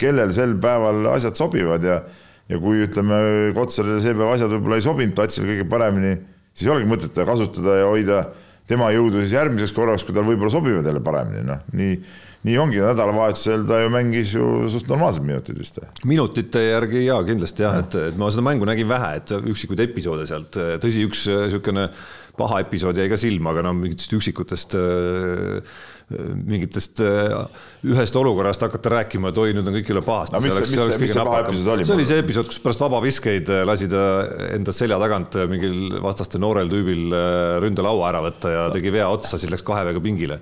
kellel sel päeval asjad sobivad ja ja kui ütleme, Kotsarile see päev asjad võib-olla ei sobinud platsil kõige paremini, siis ei olegi mõtet teda kasutada ja hoida tema jõudu siis järgmiseks korraks, kui tal võib-olla sobivad jälle paremini, noh, nii nii ongi, nädalavahetusel ta ju mängis ju suht normaalsed minutid vist. minutite järgi jaa, kindlasti jah ja., et, et ma seda mängu nägin vähe, et üksikuid episoode sealt, tõsi, üks niisugune äh, paha episood jäi ka silma, aga no mingitest üksikutest äh, mingitest äh, ühest olukorrast hakata rääkima, et oi, nüüd on kõik üle pahasti no,. see, see oli? see oli see episood, kus pärast vabaviskeid äh, lasi ta enda selja tagant mingil vastaste noorel tüübil ründelaua ära võtta ja tegi vea otsa, siis läks kahe veega pingile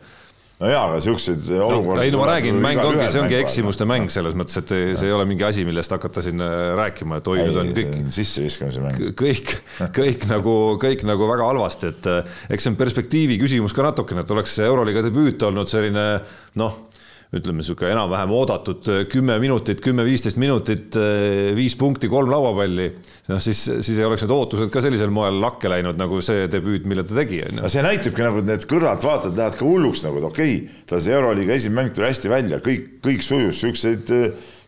no jaa, aga siukseid olukordi no,. ei no ma räägin, mäng ongi, see ongi eksimuste mäng selles mõttes, et see ei ole mingi asi, millest hakata siin äh, rääkima, et oi, nüüd on kõik. sisseviskamise mäng. kõik, kõik nagu, kõik nagu väga halvasti, et äh, eks see on perspektiivi küsimus ka natukene, et oleks Euroliiga debüüt olnud selline noh ütleme, niisugune enam-vähem oodatud äh, kümme minutit, kümme-viisteist minutit, äh, viis punkti, kolm lauapalli, noh siis, siis ei oleks need ootused ka sellisel moel lakke läinud, nagu see debüüt, mille ta tegi, on ju. see näitabki nagu need kõrvaltvaatajad lähevad ka hulluks nagu, et okei okay,, tal see Euroliiga esimene mäng tuli hästi välja, kõik, kõik sujus, siukseid,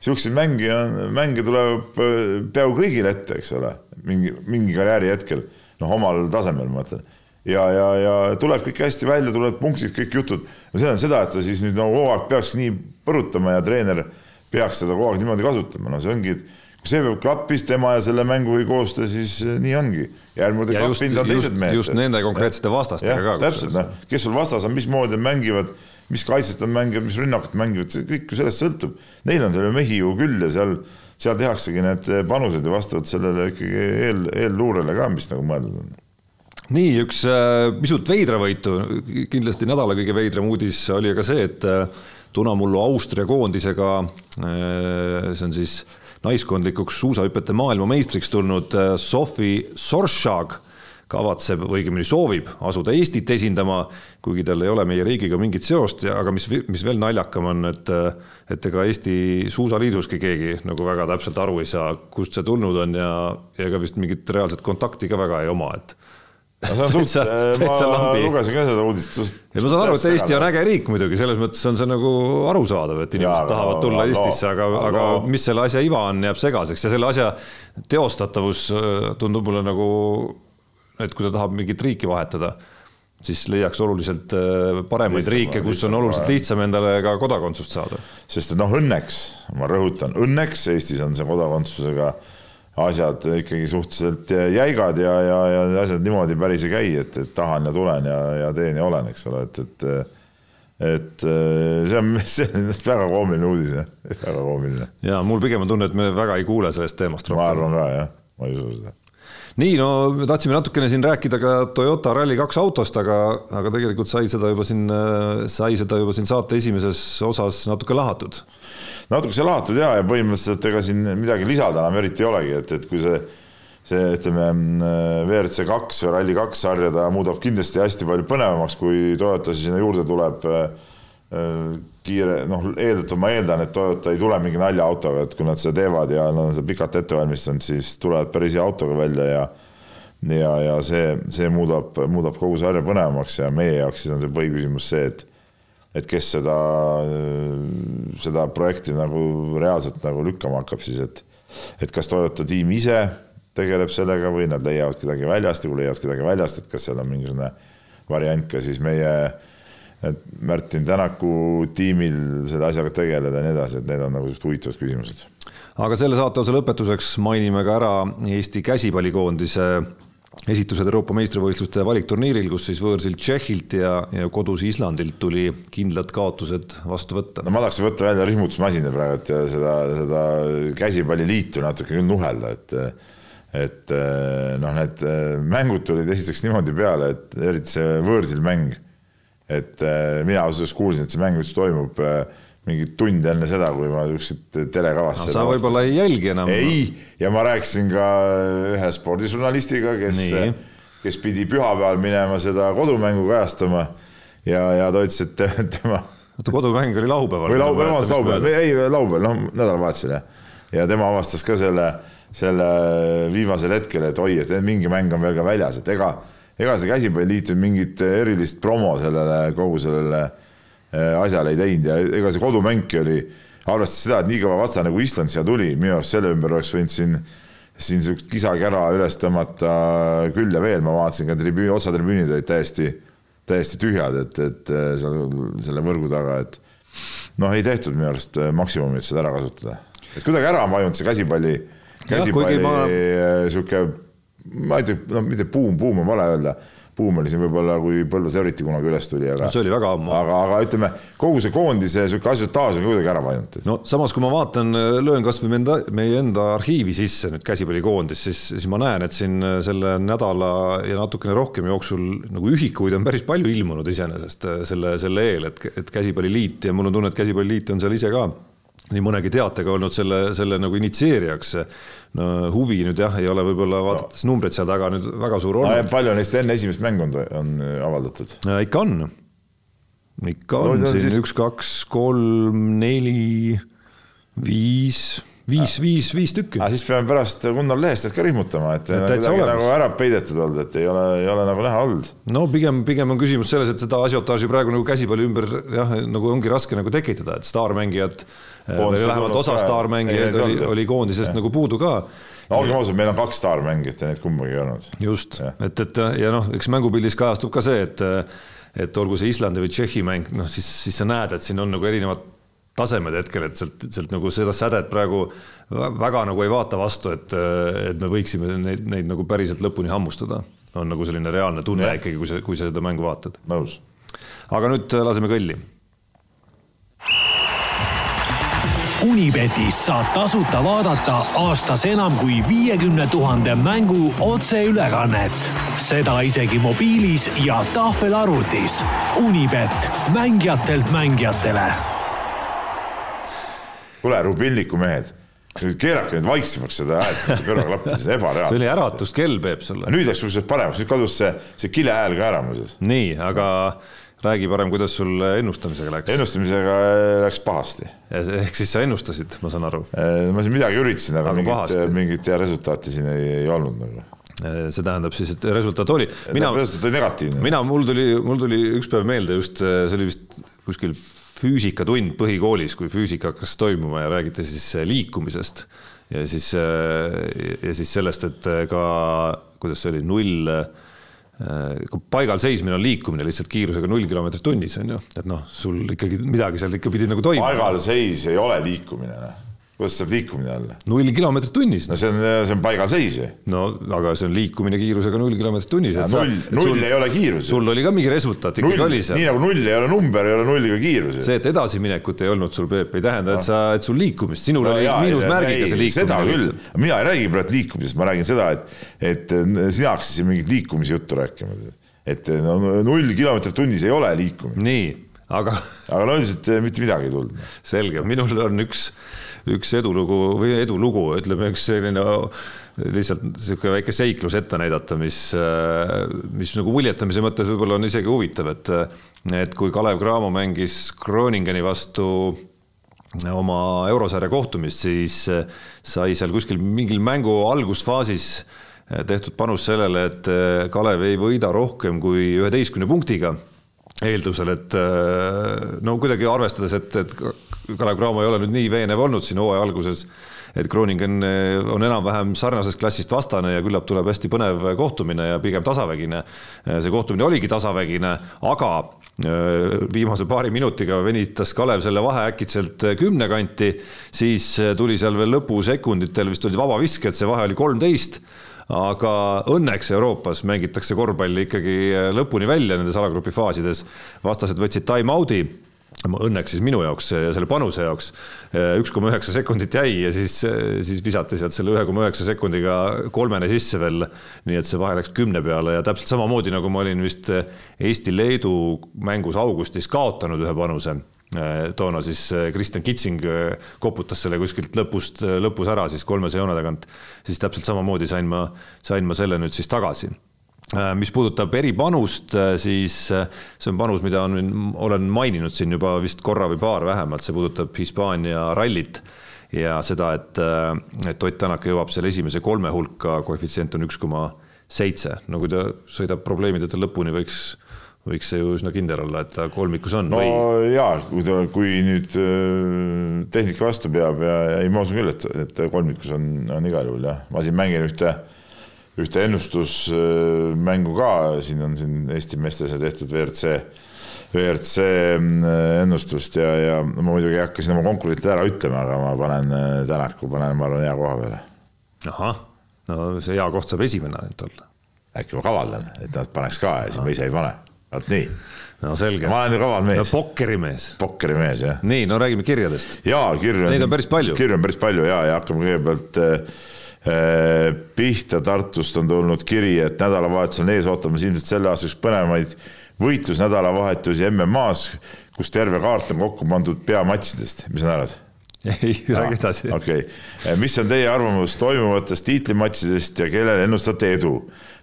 siukseid mänge on, mänge tuleb äh, peaaegu kõigile ette, eks ole, mingi, mingi karjääri hetkel, noh, omal tasemel ma mõtlen ja, ja, ja tuleb kõik hästi välja, tulevad punktid, kõik jutud. no see on seda, et ta siis nüüd nagu kogu aeg peakski nii põrutama ja treener peaks teda kogu aeg niimoodi kasutama, no see ongi, kui see klappis tema ja selle mängu koostöö, siis nii ongi. järgmine kord klappinud, on teised mehed. just nende konkreetsete vastastega ka. täpselt, noh, kes sul vastas on, mismoodi nad mängivad, mis kaitset nad mängivad, mis rünnakut mängivad, see kõik ju sellest sõltub. Neil on seal mehi ju küll ja seal, seal tehaksegi need panused ja vastavalt sellele ikkagi eel, eelluurele ka, mis nagu mõeldud on nii üks äh, pisut veidravõitu, kindlasti nädala kõige veidram uudis oli aga see, et äh, Tunamullu Austria koondisega, äh, see on siis naiskondlikuks suusahüpete maailmameistriks tulnud Sofi Sorshag kavatseb või õigemini soovib asuda Eestit esindama, kuigi tal ei ole meie riigiga mingit seost aga mis, mis veel naljakam on, et et ega Eesti Suusaliiduski keegi nagu väga täpselt aru ei saa, kust see tulnud on ja ega vist mingit reaalset kontakti ka väga ei oma, et no see on suht, ma lugesin ka seda uudist. ja ma saan aru, et Eesti on äge riik muidugi, selles mõttes on see nagu arusaadav, et inimesed ja, tahavad tulla no, Eestisse, aga no,, aga no. mis selle asja iva on, jääb segaseks ja selle asja teostatavus äh, tundub mulle nagu, et kui ta tahab mingit riiki vahetada, siis leiaks oluliselt äh, paremaid lihtsam, riike, kus lihtsam, on oluliselt lihtsam endale ka kodakondsust saada. sest et noh, õnneks, ma rõhutan, õnneks Eestis on see kodakondsusega asjad ikkagi suhteliselt jäigad ja, ja, ja asjad niimoodi päris ei käi, et, et tahan ja tulen ja, ja teen ja olen, eks ole, et, et et see on, see on väga koomiline uudis, jah, väga koomiline. ja mul pigem on tunne, et me väga ei kuule sellest teemast rohkem. ma arvan ka, jah, ma ei usu seda nii, no me tahtsime natukene siin rääkida ka Toyota Rally2 autost, aga, aga tegelikult sai seda juba siin, sai seda juba siin saate esimeses osas natuke lahatud natukese lahatud ja, ja põhimõtteliselt ega siin midagi lisada enam eriti ei olegi, et, et kui see, see ütleme WRC kaks või Rally2 sarja, ta muudab kindlasti hästi palju põnevamaks, kui Toyota sinna juurde tuleb. Kiire, noh, eeldatavalt ma eeldan, et Toyota ei tule mingi naljaautoga, et kui nad seda teevad ja nad on seda pikalt ette valmistanud, siis tulevad päris hea autoga välja ja ja, ja see, see muudab, muudab kogu sarja põnevamaks ja meie jaoks siis on see põhiküsimus see, et et kes seda, seda projekti nagu reaalselt nagu lükkama hakkab siis, et et kas Toyota tiim ise tegeleb sellega või nad leiavad kedagi väljast ja kui leiavad kedagi väljast, et kas seal on mingisugune variant ka siis meie Märtin Tänaku tiimil selle asjaga tegeleda ja nii edasi, et need on nagu huvitavad küsimused. aga selle saate osa lõpetuseks mainime ka ära Eesti käsipallikoondise esitused Euroopa meistrivõistluste valikturniiril, kus siis võõrsil Tšehhilt ja, ja kodus Islandilt tuli kindlad kaotused vastu võtta. no ma tahaks võtta välja rihmutusmasina praegu, et seda, seda käsipalliliitu natuke nuhelda, et et noh, need mängud tulid esiteks niimoodi peale, et eriti see võõrsil mäng, et mina ausalt öeldes kuulsin, et see mäng üldse toimub mingi tund enne seda, kui ma kuskilt telekavast no,. sa võib-olla ei jälgi enam. ei, ja ma rääkisin ka ühe spordižurnalistiga, kes, kes pidi pühapäeval minema seda kodumängu kajastama ja, ja ta ütles, et tema. oota, kodumäng oli laupäeval? või laupäeval, vabandust, laupäeval, ei laupäeval, noh, nädalavahetusel jah. ja tema avastas ka selle, selle viimasel hetkel, et oi, et mingi mäng on veel ka väljas, et ega, ega see käsipalliliit mingit erilist promo sellele kogu sellele asjale ei teinud ja ega see kodumängki oli, arvestades seda, et nii kõva vastane kui Island siia tuli, minu arust selle ümber oleks võinud siin, siin sihukest kisakära üles tõmmata küll ja veel, ma vaatasin ka tribüüni, otsatribüünid olid täiesti, täiesti tühjad, et, et äh, seal selle võrgu taga, et noh, ei tehtud minu arust äh, maksimumi, et seda ära kasutada. et kuidagi ära on vajunud see käsipalli, käsipalli sihuke, ma ei tea, no mitte buum, buum on vale öelda buum oli siin võib-olla, kui Põlvas eriti kunagi üles tuli, aga. see oli väga ammu. aga, aga ütleme, kogu see koondise sihuke asjataaž on kuidagi ära vajunud. no samas, kui ma vaatan, löön kasvõi enda, meie enda arhiivi sisse nüüd käsipallikoondis, siis, siis ma näen, et siin selle nädala ja natukene rohkem jooksul nagu ühikuid on päris palju ilmunud iseenesest selle, selle eel, et, et käsipalliliit ja mul on tunne, et käsipalliliit on seal ise ka nii mõnegi teatega olnud selle, selle nagu initsieerijaks. no huvi nüüd jah, ei ole võib-olla vaadates no. numbreid seal taga nüüd väga suur olnud no,. palju neist enne esimest mängu on, on avaldatud? ikka on, ikka on no, siin siis... üks, kaks, kolm, neli, viis viis, viis, viis tükki. siis peame pärast Gunnar Lehestelt ka rihmutama, et kuidagi nagu ära peidetud olnud, et ei ole, ei ole nagu näha olnud. no pigem, pigem on küsimus selles, et seda asiotaaži praegu nagu käsipalli ümber jah, nagu ongi raske nagu tekitada, et staarmängijad või vähemalt osa staarmängijaid oli, oli koondisest nagu puudu ka. no olgem ausad, meil on kaks staarmängijat ja neid kumbagi ei olnud. just, et, et ja noh, eks mängupildis kajastub ka see, et et olgu see Islandi või Tšehhi mäng, noh siis, siis sa näed, et siin on nagu erinevad tasemed hetkel, et sealt, sealt nagu seda sädet praegu väga nagu ei vaata vastu, et, et me võiksime neid, neid nagu päriselt lõpuni hammustada. on nagu selline reaalne tunne ja. ikkagi, kui sa, kui sa seda mängu vaatad. nõus. aga nüüd laseme kõlli Unibetis saab tasuta vaadata aastas enam kui viiekümne tuhande mängu otseülekannet. seda isegi mobiilis ja tahvelarvutis. Unibet, mängijatelt mängijatele. Kuule, Rubilniku mehed keerake nüüd vaiksemaks seda häält kõrvaklappi, see on ebareaalne. see oli äratuskell, Peep, sulle. nüüd läks sul see paremaks, nüüd kadus see, see kile hääl ka ära muuseas. nii, aga räägi parem, kuidas sul ennustamisega läks? ennustamisega läks pahasti. ehk siis sa ennustasid, ma saan aru? ma siin midagi üritasin, aga, aga mingit, mingit hea resultaati siin ei, ei olnud nagu see tähendab siis, et resultaat oli. mina, resultaat oli negatiivne. mina, mul tuli, mul tuli üks päev meelde just, see oli vist kuskil füüsikatund põhikoolis, kui füüsika hakkas toimuma ja räägiti siis liikumisest ja siis, ja siis sellest, et ka kuidas see oli, null Äh, paigal seismine on liikumine lihtsalt kiirusega null kilomeetrit tunnis on ju, et noh, sul ikkagi midagi seal ikka pidi nagu toimuma. paigalseis ei ole liikumine, noh. Kuidas saab liikumine olla? null kilomeetrit tunnis. no see on, see on paigalseis ju. no aga see on liikumine kiirusega null kilomeetrit tunnis. null, null sul, ei ole kiirus. sul oli ka mingi resultaat ikkagi oli seal. nii nagu null ei ole number, ei ole nulliga kiirus. see, et edasiminekut ei olnud sul, Peep, ei tähenda, et sa, et sul liikumist, sinul no, oli miinusmärgiga see liikumine lihtsalt. mina ei räägi praegu liikumisest, ma räägin seda, et, et sina hakkasid siin mingit liikumise juttu rääkima. et no null kilomeetrit tunnis ei ole liikumine. nii, aga. aga no üldiselt mitte midagi ei tulnud. selge, minul on üks üks edulugu või edulugu, ütleme üks selline lihtsalt niisugune väike seiklus ette näidata, mis, mis nagu muljetamise mõttes võib-olla on isegi huvitav, et, et kui Kalev Cramo mängis Groningeni vastu oma eurosarja kohtumist, siis sai seal kuskil mingil mängu algusfaasis tehtud panus sellele, et Kalev ei võida rohkem kui üheteistkümne punktiga eeldusel, et no kuidagi arvestades, et, et Kalev Cramo ei ole nüüd nii veenev olnud siin hooaja alguses, et Groningen eh, on enam-vähem sarnasest klassist vastane ja küllap tuleb hästi põnev kohtumine ja pigem tasavägine. Eh, see kohtumine oligi tasavägine, aga viimase paari minutiga venitas Kalev selle vahe äkitselt kümne kanti, siis tuli seal veel lõpusekunditel vist olid vabavisked, see vahe oli kolmteist aga õnneks Euroopas mängitakse korvpalli ikkagi lõpuni välja nendes alagrupi faasides. vastased võtsid time-out'i õnneks siis minu jaoks ja selle panuse jaoks üks koma üheksa sekundit jäi ja siis, siis visati sealt selle ühe koma üheksa sekundiga kolmene sisse veel. nii et see vahe läks kümne peale ja täpselt samamoodi nagu ma olin vist Eesti-Leedu mängus augustis kaotanud ühe panuse toona siis Kristjan Kitsing koputas selle kuskilt lõpust, lõpus ära siis kolmese joone tagant, siis täpselt samamoodi sain ma, sain ma selle nüüd siis tagasi. Äh, mis puudutab eripanust, äh, siis äh, see on panus, mida on, olen maininud siin juba vist korra või paar vähemalt, see puudutab Hispaania rallit ja seda, et, et Ott Tänak jõuab selle esimese kolme hulka, koefitsient on üks koma seitse, no kui ta sõidab probleemideta lõpuni, võiks, võiks see ju üsna kindel olla, et ta kolmikus on. no või... ja kui ta, kui nüüd tehnika vastu peab ja ei, ma usun küll, et, et kolmikus on, on igal juhul jah, ma siin mängin ühte ühte ennustusmängu ka, siin on siin Eesti meestes tehtud WRC, WRC mm, ennustust ja, ja ma muidugi ei hakka siin oma konkurentidele ära ütlema, aga ma panen äh, Tänaku, panen, ma arvan, hea koha peale. ahah, no see hea koht saab esimene ainult olla. äkki ma kavaldan, et nad paneks ka ja siis ma ise ei pane, vot nii no selge. ma olen kaval mees. no pokkerimees. pokkerimees, jah. nii, no räägime kirjadest. jaa, kirju on. Neid on päris palju. kirju on päris palju ja, ja hakkame kõigepealt äh, Äh, Pihta Tartust on tulnud kiri, et nädalavahetusel on ees ootamas ilmselt selle aasta üks põnevamaid võitlusnädalavahetusi MM-as, kus terve kaart on kokku pandud peamatšidest, mis sa arvad? ei, räägi edasi. okei okay., mis on teie arvamus toimuvatest tiitlimatšidest ja kellele ennustate edu?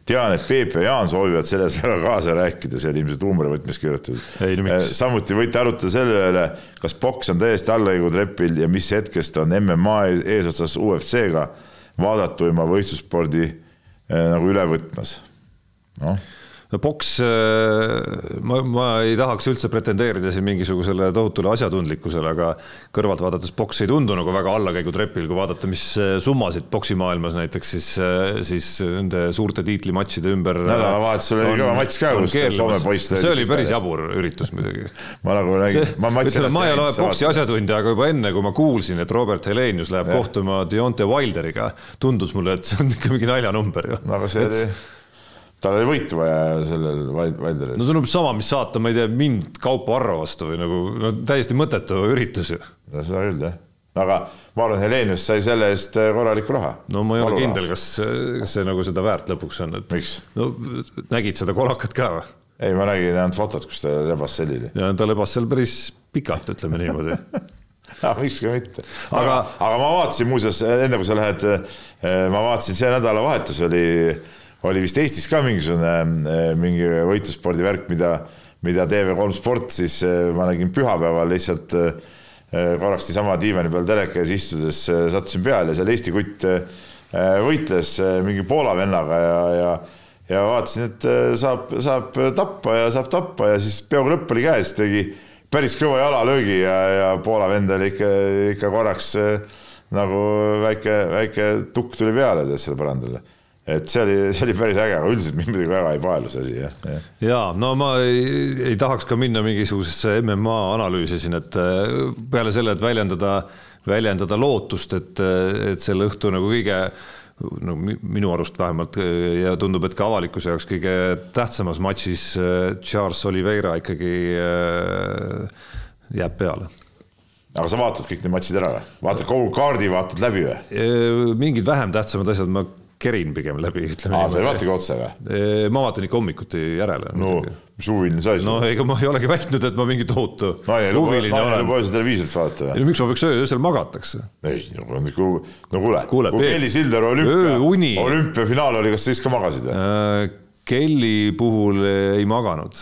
Tean, et Peep ja Jaan soovivad selles väga kaasa rääkida, see oli ilmselt huumorivõtmes kirjutatud. Äh, samuti võite arutada selle üle, kas boks on täiesti allakäigutrepil ja mis hetkest on MMA eesotsas UFC-ga vaadatuima võistlusspordi eh, nagu üle võtmas. noh boks, ma, ma ei tahaks üldse pretendeerida siin mingisugusele tohutule asjatundlikkusele, aga kõrvalt vaadates boks ei tundu nagu väga allakäigutrepil, kui vaadata, mis summasid boksimaailmas näiteks siis, siis nende suurte tiitlimatšide ümber. nädalavahetusel oli kõva matš ka, kus Soome poiss. see oli päris jabur üritus muidugi. ma nagu nägin, ma ütleme, ma ei ole boksi asjatundja, aga juba enne, kui ma kuulsin, et Robert Helenius läheb ja. kohtuma Deontay Wilderiga, tundus mulle, et see on ikka mingi naljanumber ju. no aga see oli tal oli võitu vaja sellel Wilderil. no see on umbes sama, mis saata, ma ei tea, mind Kaupo Arro vastu või nagu no täiesti mõttetu üritus ju. no seda küll jah, aga ma arvan, Helenius sai selle eest äh, korralikku raha. no ma ei ole kindel, kas, kas see nagu seda väärt lõpuks on, et. no nägid seda kolakat ka või? ei, ma nägin ainult fotot, kus ta lebas selili. ja ta lebas seal päris pikalt, ütleme niimoodi ja miks ka mitte. aga, aga ma vaatasin muuseas, enne kui sa lähed, äh, ma vaatasin, see nädalavahetus oli oli vist Eestis ka mingisugune eh, mingi võitlusspordivärk, mida, mida TV3 Sport siis eh, ma nägin pühapäeval lihtsalt eh, korraks niisama diivani peal teleka ees istudes sattusin peale ja seal Eesti kutt võitles mingi Poola vennaga ja, ja ja vaatasin, et saab, saab tappa ja saab tappa ja siis peaaegu lõpp oli käes, tegi päris kõva jalalöögi ja, ja Poola vend oli ikka, ikka korraks nagu väike, väike tukk tuli peale sellele põrandale et see oli, see oli päris äge, aga üldiselt mind muidugi väga ei paelu see asi, jah ja.. no ma ei, ei tahaks ka minna mingisugusesse MMA analüüsi siin, et äh, peale selle, et väljendada, väljendada lootust, et, et selle õhtu nagu kõige no minu arust vähemalt ja tundub, et ka avalikkuse jaoks kõige tähtsamas matšis äh, Charles Oliveira ikkagi äh, jääb peale aga sa vaatad kõik need matšid ära või? vaatad kogu kaardi, vaatad läbi või? mingid vähem tähtsamad asjad ma kerin pigem läbi, ütleme. aa, sa ei vaatagi otse või? ma vaatan ikka hommikuti järele. no mis huviline sa siis? no ega ma ei olegi väitnud, et ma mingi tohutu naine huviline olen. naine lubas televiisorit vaadata või? miks ma peaks öösel magatakse? ei, no kuule, kuule, kui Kelly Silder olümpia, olümpiafinaal oli, kas sa siis ka magasid või äh,? Kelly puhul ei maganud.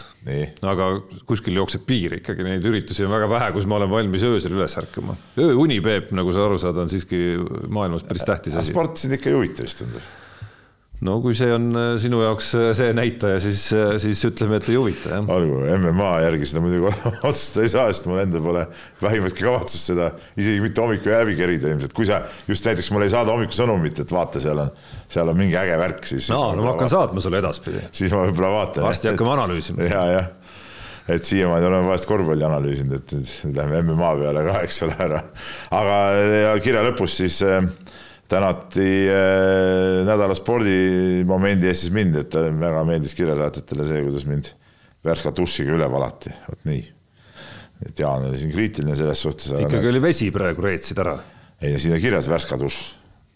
aga kuskil jookseb piir ikkagi, neid üritusi on väga vähe, kus ma olen valmis öösel üles ärkama. ööuni, Peep, nagu sa aru saad, on siiski maailmas päris tähtis asi. sport sind ikka ei huvita vist tundub no kui see on äh, sinu jaoks äh, see näitaja, siis, äh, siis ütleme, et ei huvita, jah. olgu, MMA järgi seda muidugi otsustada ei saa, sest mul endal pole vähimatki kavatsust seda isegi mitte hommiku läbi kerida ilmselt, kui sa just näiteks mulle ei saada hommikusõnumit, et vaata, seal on, seal on mingi äge värk, siis. no, no ma hakkan vaatan. saatma sulle edaspidi. siis ma võib-olla vaatan. varsti hakkame analüüsima. ja, jah et siiamaani oleme vahest korvpalli analüüsinud, et nüüd läheme MMA peale ka, eks ole, ära. aga kirja lõpus siis äh, tänati äh, nädala spordimomendi eest siis mind, et väga meeldis kirjasaatjatele see, kuidas mind värska dušiga üle valati, vot nii. et Jaan oli siin kriitiline selles suhtes. ikkagi oli vesi praegu, reetsid ära? ei, siin on kirjas värska dušš.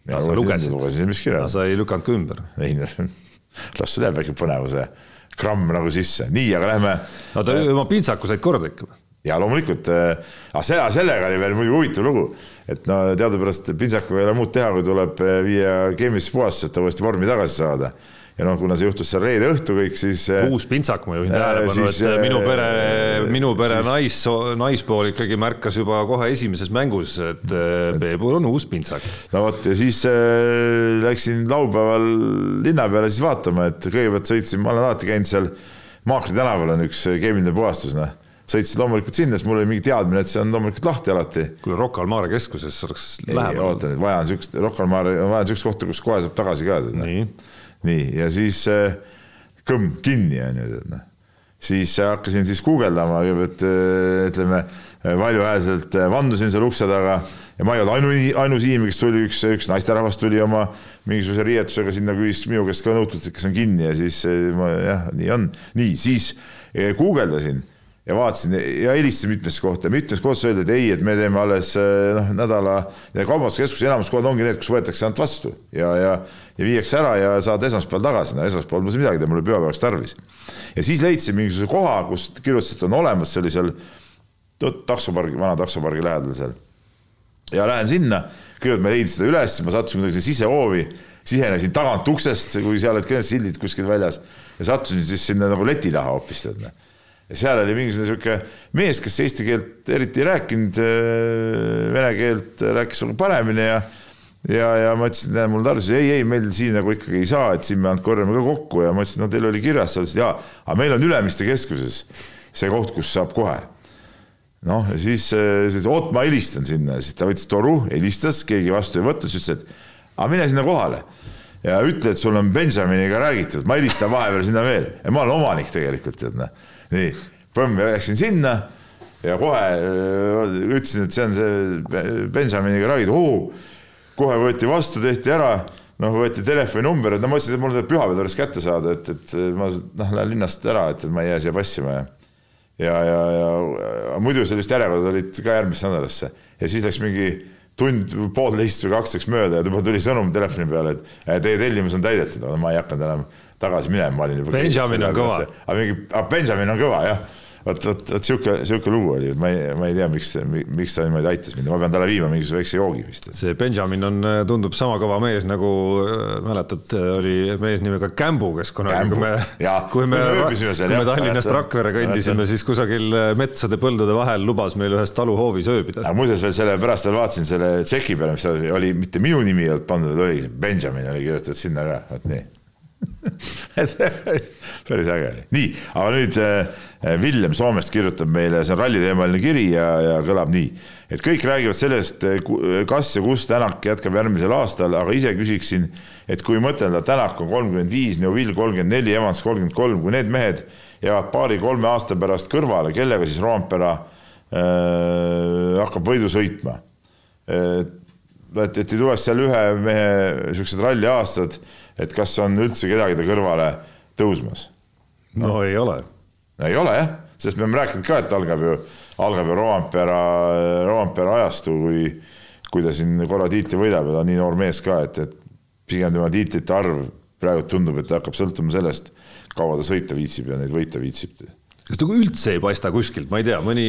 sa lugesid? lugesin, mis kirjas. sa ei lükanud ka ümber? ei, las see läheb väike põnevuse gramm nagu sisse, nii, aga lähme. no ta oma pintsaku said korda ikka või? ja loomulikult äh,, aga selle, sellega oli veel muidugi huvitav lugu et no teadupärast pintsakuga ei ole muud teha, kui tuleb eh, viia keemilisse puhastusesse, et uuesti vormi tagasi saada ja noh, kuna see juhtus seal reede õhtu kõik, siis. Eh, uus pintsak, ma juhin tähelepanu, et äh, minu pere, minu pere siis, nais, naispool ikkagi märkas juba kohe esimeses mängus, et Peebul on uus pintsak. no vot ja siis äh, läksin laupäeval linna peale siis vaatama, et kõigepealt sõitsin, ma olen alati käinud seal Maakri tänaval on üks keemiline puhastus, noh sõitsin loomulikult sinna, siis mul oli mingi teadmine, et see on loomulikult lahti alati. kuule, Rocca al Mare keskuses oleks lähemal. oota nüüd, vaja on siukest, Rocca al Mare, vaja on siukest kohta, kus kohe saab tagasi ka. nii, nii, ja siis äh, kõmm kinni on ju, tead noh. siis hakkasin siis guugeldama, kõigepealt äh, ütleme valjuhäälselt vandusin seal ukse taga ja ma ei olnud ainu, ainus inimene, kes tuli, üks, üks naisterahvas tuli oma mingisuguse riietusega sinna, küsis minu käest ka nõutult, et kas on kinni ja siis ma jah, nii on. nii, siis guugeldasin ja vaatasin ja helistasin mitmesse kohta, mitmes kohas öeldi, et ei, et me teeme alles eh, noh, nädala kaubanduskeskuse enamus kohad ongi need, kus võetakse ainult vastu ja, ja, ja viiakse ära ja saad esmaspäeval tagasi, no esmaspäeval mul midagi mul oli pühapäevaks tarvis. ja siis leidsin mingisuguse koha, kus kirjutasid, on olemas, seal taksopargi, vana taksopargi lähedal seal. ja lähen sinna, kõigepealt ma leidsin seda üles, ma sattusin kuidagi sisehoovi, sisenesin tagant uksest, kui seal olid sildid kuskil väljas ja sattusin siis sinna nagu leti taha hoopis tead noh ja seal oli mingisugune sihuke mees, kes eesti keelt eriti ei rääkinud, äh, vene keelt rääkis paremini ja ja, ja ma ütlesin, näe mul Tartus, ei, ei meil siin nagu ikkagi ei saa, et siin me ainult korjame ka kokku ja ma ütlesin, no teil oli kirjas, sa ütlesid jaa, aga meil on Ülemiste keskuses see koht, kus saab kohe. noh, ja siis, siis oot, ma helistan sinna, siis ta võttis toru, helistas, keegi vastu ei võtnud, siis ütles, et aga mine sinna kohale ja ütle, et sul on Benjaminiga räägitud, ma helistan vahepeal sinna veel ja ma olen omanik tegelikult, tead noh. Nii, põmm, läksin sinna ja kohe öö, ütlesin, et see on see Benjaminiga oo kohe võeti vastu, tehti ära, noh, võeti telefoninumber, et no ma ütlesin, et mul tuleb pühapäev alles kätte saada, et, et ma noh, lähen linnast ära, et, et ma ei jää siia passima ja ja, ja, ja muidu sellist järjekorda olid ka järgmisse nädalasse. Ja siis läks mingi tund, poolteist või kaks läks mööda ja juba tuli sõnum telefoni peale, et teie tellimus on täidetud, ma ei hakanud enam tagasi minema, ma olin juba. Benjamin on kõva. aga mingi, Benjamin on kõva jah vot, vot, vot sihuke, sihuke lugu oli, et ma ei, ma ei tea, miks, miks ta niimoodi aitas mind, ma pean talle viima mingisuguse väikse joogi vist. see Benjamin on, tundub sama kõva mees nagu mäletad, oli mees nimega Kämbu, kes kunagi, kui me, kui me, kui me Tallinnast Rakvere kõndisime, siis kusagil metsade põldude vahel lubas meil ühes taluhoovis ööbida. aga muuseas veel selle pärast veel vaatasin selle tšeki peale, mis seal oli, mitte minu nimi ei olnud pandud, oli Benjamin oli kirjutatud sinna ka, vot nii päris äge oli. nii, aga nüüd Villem äh, Soomest kirjutab meile, see on ralliteemaline kiri ja, ja kõlab nii, et kõik räägivad sellest, äh, kas ja kus Tänak jätkab järgmisel aastal, aga ise küsiksin, et kui mõtelda, Tänak on kolmkümmend viis, Neuvill kolmkümmend neli, Evans kolmkümmend kolm, kui need mehed jäävad paari-kolme aasta pärast kõrvale, kellega siis Roompere äh, hakkab võidu sõitma? et, et ei tuleks seal ühe mehe niisugused ralliaastad et kas on üldse kedagi ta kõrvale tõusmas no,? no ei ole. ei ole jah, sest me oleme rääkinud ka, et algab ju, algab ju Roampere, Roampere ajastu, kui, kui ta siin korra tiitli võidab ja ta on nii noor mees ka, et, et pigem tema tiitlite arv praegu tundub, et hakkab sõltuma sellest, kaua ta sõita viitsib ja neid võita viitsib. kas ta üldse ei paista kuskilt, ma ei tea, mõni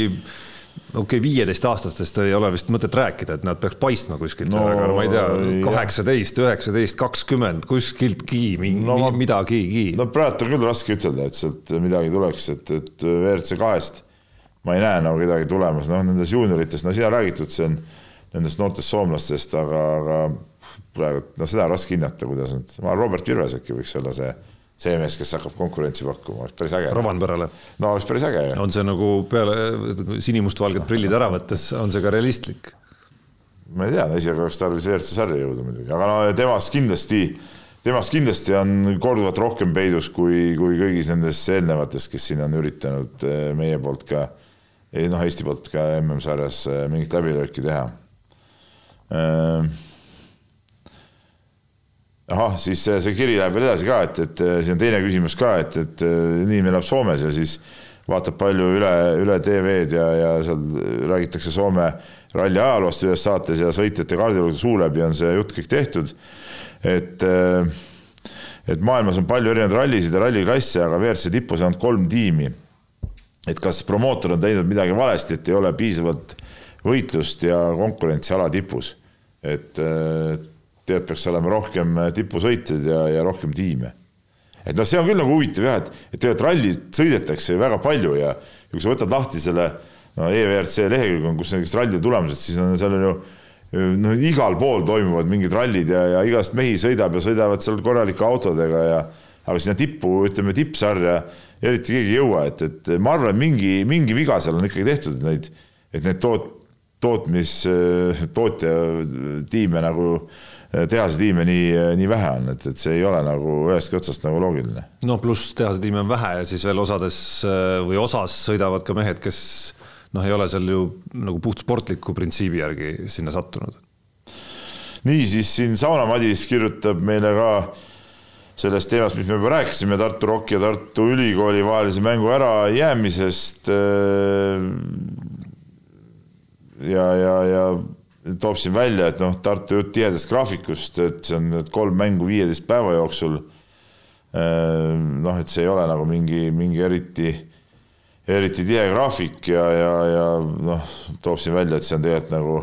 okei okay,, viieteistaastastest ei ole vist mõtet rääkida, et nad peaks paistma kuskilt no,, aga no ma ei tea, kaheksateist, üheksateist, kakskümmend, kuskiltki no, midagigi. no praegu on küll raske ütelda, et sealt midagi tuleks, et, et WRC kahest ma ei näe nagu kedagi tulemas, noh, nendest juunioritest, no siin on räägitud, see on nendest noortest soomlastest, aga, aga praegu, no seda on raske hinnata, kuidas nad, ma arvan, Robert Virves äkki võiks olla see see mees, kes hakkab konkurentsi pakkuma, oleks päris äge. Rovanperale. no oleks päris äge. on see nagu peale sinimustvalged prillid ära võttes, on see ka realistlik? ma ei tea, isegi oleks tarvis WRC sarja jõuda muidugi, aga no temast kindlasti, temast kindlasti on korduvalt rohkem peidus kui, kui kõigis nendes eelnevates, kes siin on üritanud eh, meie poolt ka, noh, Eesti poolt ka MM-sarjas eh, mingit läbilööki teha ehm, ahah, siis see, see kiri läheb veel edasi ka, et, et siin on teine küsimus ka, et, et inimene elab Soomes ja siis vaatab palju üle, üle TV-d ja, ja seal räägitakse Soome ralli ajaloost ühes saates ja sõitjate kaardilugude suu läbi on see jutt kõik tehtud. et, et maailmas on palju erinevaid rallisid ja ralliklasse, aga WRC tipus on ainult kolm tiimi. et kas promootor on teinud midagi valesti, et ei ole piisavalt võitlust ja konkurentsi ala tipus, et, et tegelikult peaks olema rohkem äh, tipusõitjaid ja, ja rohkem tiime. et noh, see on küll nagu huvitav jah, et, et tegelikult ralli sõidetakse väga palju ja, ja kui sa võtad lahti selle no EVRC lehekülg on, kus näiteks rallide tulemused, siis on seal on ju noh, igal pool toimuvad mingid rallid ja, ja igast mehi sõidab ja sõidavad seal korralike autodega ja aga sinna tippu, ütleme tippsarja eriti keegi ei jõua, et, et ma arvan, mingi, mingi viga seal on ikkagi tehtud, et neid, et need toot-, tootmis, tootja tiime nagu Äh, tehase tiime nii, äh, nii vähe on, et, et see ei ole nagu ühestki otsast nagu loogiline. no pluss tehase tiime on vähe ja siis veel osades äh, või osas sõidavad ka mehed, kes noh, ei ole seal ju nagu puht sportliku printsiibi järgi sinna sattunud. niisiis siin Sauna Madis kirjutab meile ka sellest teemast, mis me juba rääkisime, Tartu Rocki ja Tartu Ülikooli vahelise mängu ärajäämisest. ja, ja, ja toob siin välja, et noh, Tartu jutt tihedast graafikust, et see on need kolm mängu viieteist päeva jooksul. Ehm, noh, et see ei ole nagu mingi, mingi eriti, eriti tihe graafik ja, ja, ja noh, toob siin välja, et see on tegelikult nagu,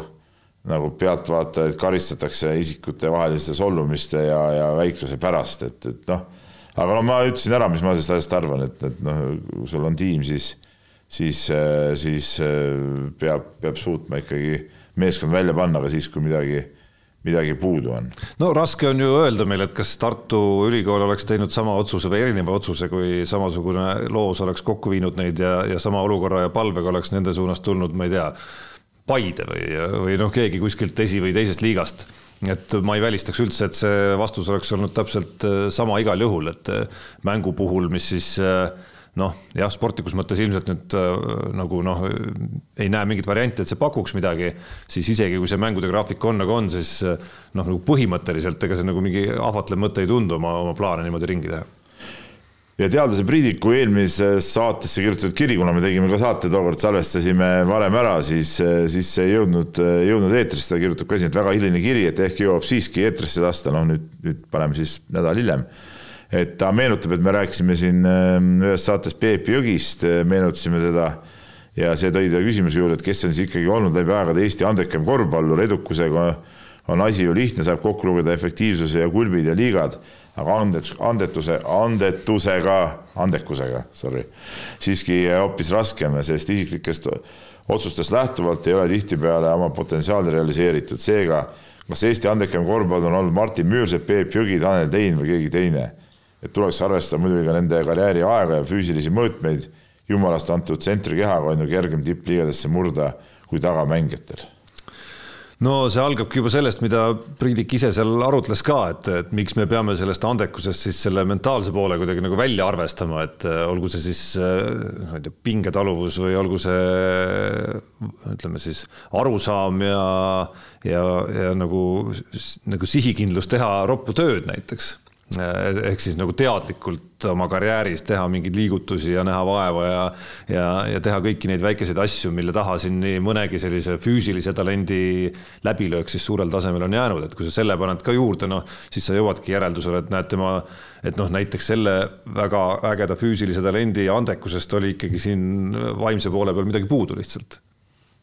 nagu pealtvaatajaid karistatakse isikute vaheliste solvumiste ja, ja väikluse pärast, et, et noh, aga no ma ütlesin ära, mis ma sellest asjast arvan, et, et noh, kui sul on tiim, siis, siis, siis peab, peab suutma ikkagi meeskond välja panna ka siis, kui midagi, midagi puudu on. no raske on ju öelda meil, et kas Tartu Ülikool oleks teinud sama otsuse või erineva otsuse, kui samasugune loos oleks kokku viinud neid ja, ja sama olukorra ja palvega oleks nende suunas tulnud, ma ei tea, Paide või, või noh, keegi kuskilt esi- või teisest liigast et ma ei välistaks üldse, et see vastus oleks olnud täpselt sama igal juhul, et mängu puhul, mis siis äh, noh, jah, sportlikus mõttes ilmselt nüüd äh, nagu noh, ei näe mingit varianti, et see pakuks midagi, siis isegi kui see mängude graafik on nagu on, siis äh, noh, nagu põhimõtteliselt ega see nagu mingi ahvatlev mõte ei tundu oma, oma plaane niimoodi ringi teha. Ja teadlase Priidiku eelmises saatesse kirjutatud kiri, kuna me tegime ka saate tookord, salvestasime varem ära, siis, siis see ei jõudnud, jõudnud eetrisse, ta kirjutab ka siin, et väga hiline kiri, et ehk jõuab siiski eetrisse lasta, noh nüüd, nüüd paneme siis nädal hiljem et ta meenutab, et me rääkisime siin ähm, ühes saates Peep Jõgist, äh, meenutasime teda. Ja see tõi ta küsimuse juurde, et kes on siis ikkagi olnud läbi aegade Eesti andekam korvpallur, edukusega on asi ju lihtne, saab kokku lugeda efektiivsuse ja kulbid ja liigad, aga andet-, andetuse, andetusega, andekusega, sorry, siiski hoopis raskem, sest isiklikest otsustest lähtuvalt ei ole tihtipeale oma potentsiaali realiseeritud, seega kas Eesti andekam korvpall on olnud Martin Müürsepp, Peep Jõgi, Tanel Tein või keegi teine et tuleks arvestada muidugi ka nende karjääri aega ja füüsilisi mõõtmeid. jumalast antud tsentrikehaga on ju kergem tippliigadesse murda kui tagamängijatel no see algabki juba sellest, mida Priidik ise seal arutles ka, et, et miks me peame sellest andekusest siis selle mentaalse poole kuidagi nagu välja arvestama, et äh, olgu see siis äh, ma ei tea, pingetaluvus või olgu see ütleme siis arusaam ja, ja, ja nagu, nagu sihikindlus teha roppu tööd näiteks ehk siis nagu teadlikult oma karjääris teha mingeid liigutusi ja näha vaeva ja, ja, ja teha kõiki neid väikeseid asju, mille taha siin nii mõnegi sellise füüsilise talendi läbilöök siis suurel tasemel on jäänud, et kui sa selle paned ka juurde, noh, siis sa jõuadki järeldusele, et näed tema, et noh, näiteks selle väga ägeda füüsilise talendi andekusest oli ikkagi siin vaimse poole peal midagi puudu lihtsalt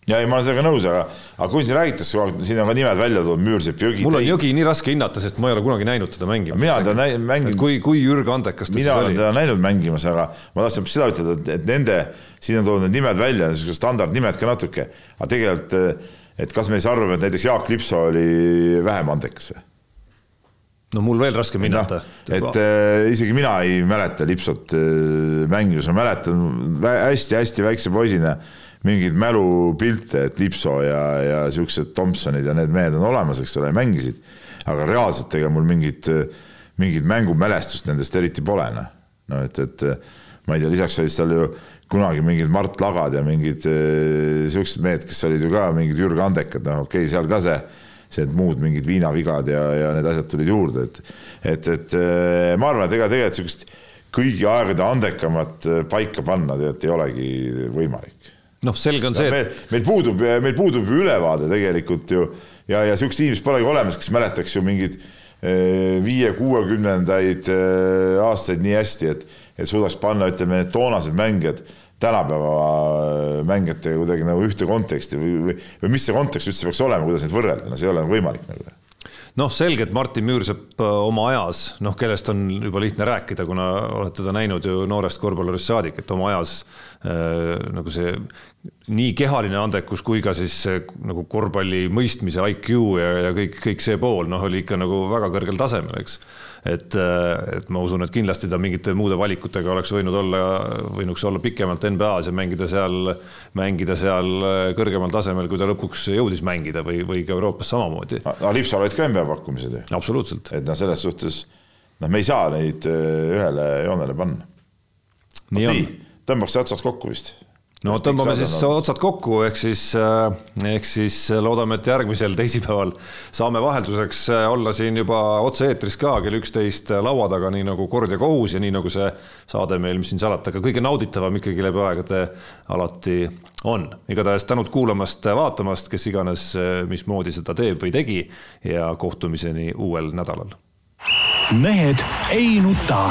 ja ei, ma olen sellega nõus, aga, aga kui siin räägitakse kogu aeg, siin on ka nimed välja toodud, Müürsepp, Jõgi. mul on Jõgi nii raske hinnata, sest ma ei ole kunagi näinud teda mängimas. mina teda mänginud. kui, kui Jürg Andekas ta mina olen teda näinud mängimas, aga ma tahtsin seda ütelda, et, et nende, siin on toodud need nimed välja, niisugused standardnimed ka natuke, aga tegelikult, et kas me siis arvame, et näiteks Jaak Lipso oli vähem andekas või? no mul veel raskem hinnata no,. et äh, isegi mina ei mäleta Lipsot äh, mängimas, ma mäletan hästi-hästi väikse poisina äh, mingeid mälupilte, et Lipso ja, ja siuksed Thompsonid ja need mehed on olemas, eks ole, mängisid. aga reaalselt ega mul mingit, mingit mängumälestust nendest eriti pole, noh. no et, et ma ei tea, lisaks olid seal ju kunagi mingid Mart Lagad ja mingid äh, siuksed mehed, kes olid ju ka mingid Jürg Andekad, noh okei okay,, seal ka see, see muud mingid viinavigad ja, ja need asjad tulid juurde, et, et, et äh, ma arvan, et ega tegelikult siukest kõigi aegade andekamat paika panna tegelikult ei olegi võimalik noh, selge on see, et meil, puudub, meil puudub ülevaade tegelikult ju. Ja, ja sihukest inimest polegi olemas, kes mäletaks ju mingeid eh, viie-kuuekümnendaid eh, aastaid nii hästi, et, et suudaks panna, ütleme, need toonased mängijad tänapäeva eh, mängijatega kuidagi nagu ühte konteksti või, või, või mis see kontekst üldse peaks olema, kuidas neid võrrelda, no see ei ole võimalik nagu. Noh, selgelt Martin Müürsepp oma ajas, noh, kellest on juba lihtne rääkida, kuna oled teda näinud ju noorest korvpallurist saadik, et oma ajas äh, nagu see nii kehaline andekus kui ka siis nagu korvpalli mõistmise IQ ja, ja kõik, kõik see pool, noh, oli ikka nagu väga kõrgel tasemel, eks. et, et ma usun, et kindlasti ta mingite muude valikutega oleks võinud olla, võinuks olla pikemalt NBA-s ja mängida seal, mängida seal kõrgemal tasemel, kui ta lõpuks jõudis mängida või, või ka Euroopas samamoodi. aga Lipsal olid ka NBA pakkumised ju. absoluutselt. et noh, selles suhtes noh, me ei saa neid ühele joonele panna. nii on. tõmbaks otsad kokku vist no tõmbame siis otsad kokku, ehk siis, äh, ehk siis loodame, et järgmisel teisipäeval saame vahelduseks äh, olla siin juba otse-eetris ka kell üksteist laua taga, nii nagu kord ja kohus ja nii nagu see saade meil, mis siin salata, aga kõige nauditavam ikkagi läbi aegade alati on. igatahes tänud kuulamast, vaatamast, kes iganes, äh, mismoodi seda teeb või tegi ja kohtumiseni uuel nädalal. mehed ei nuta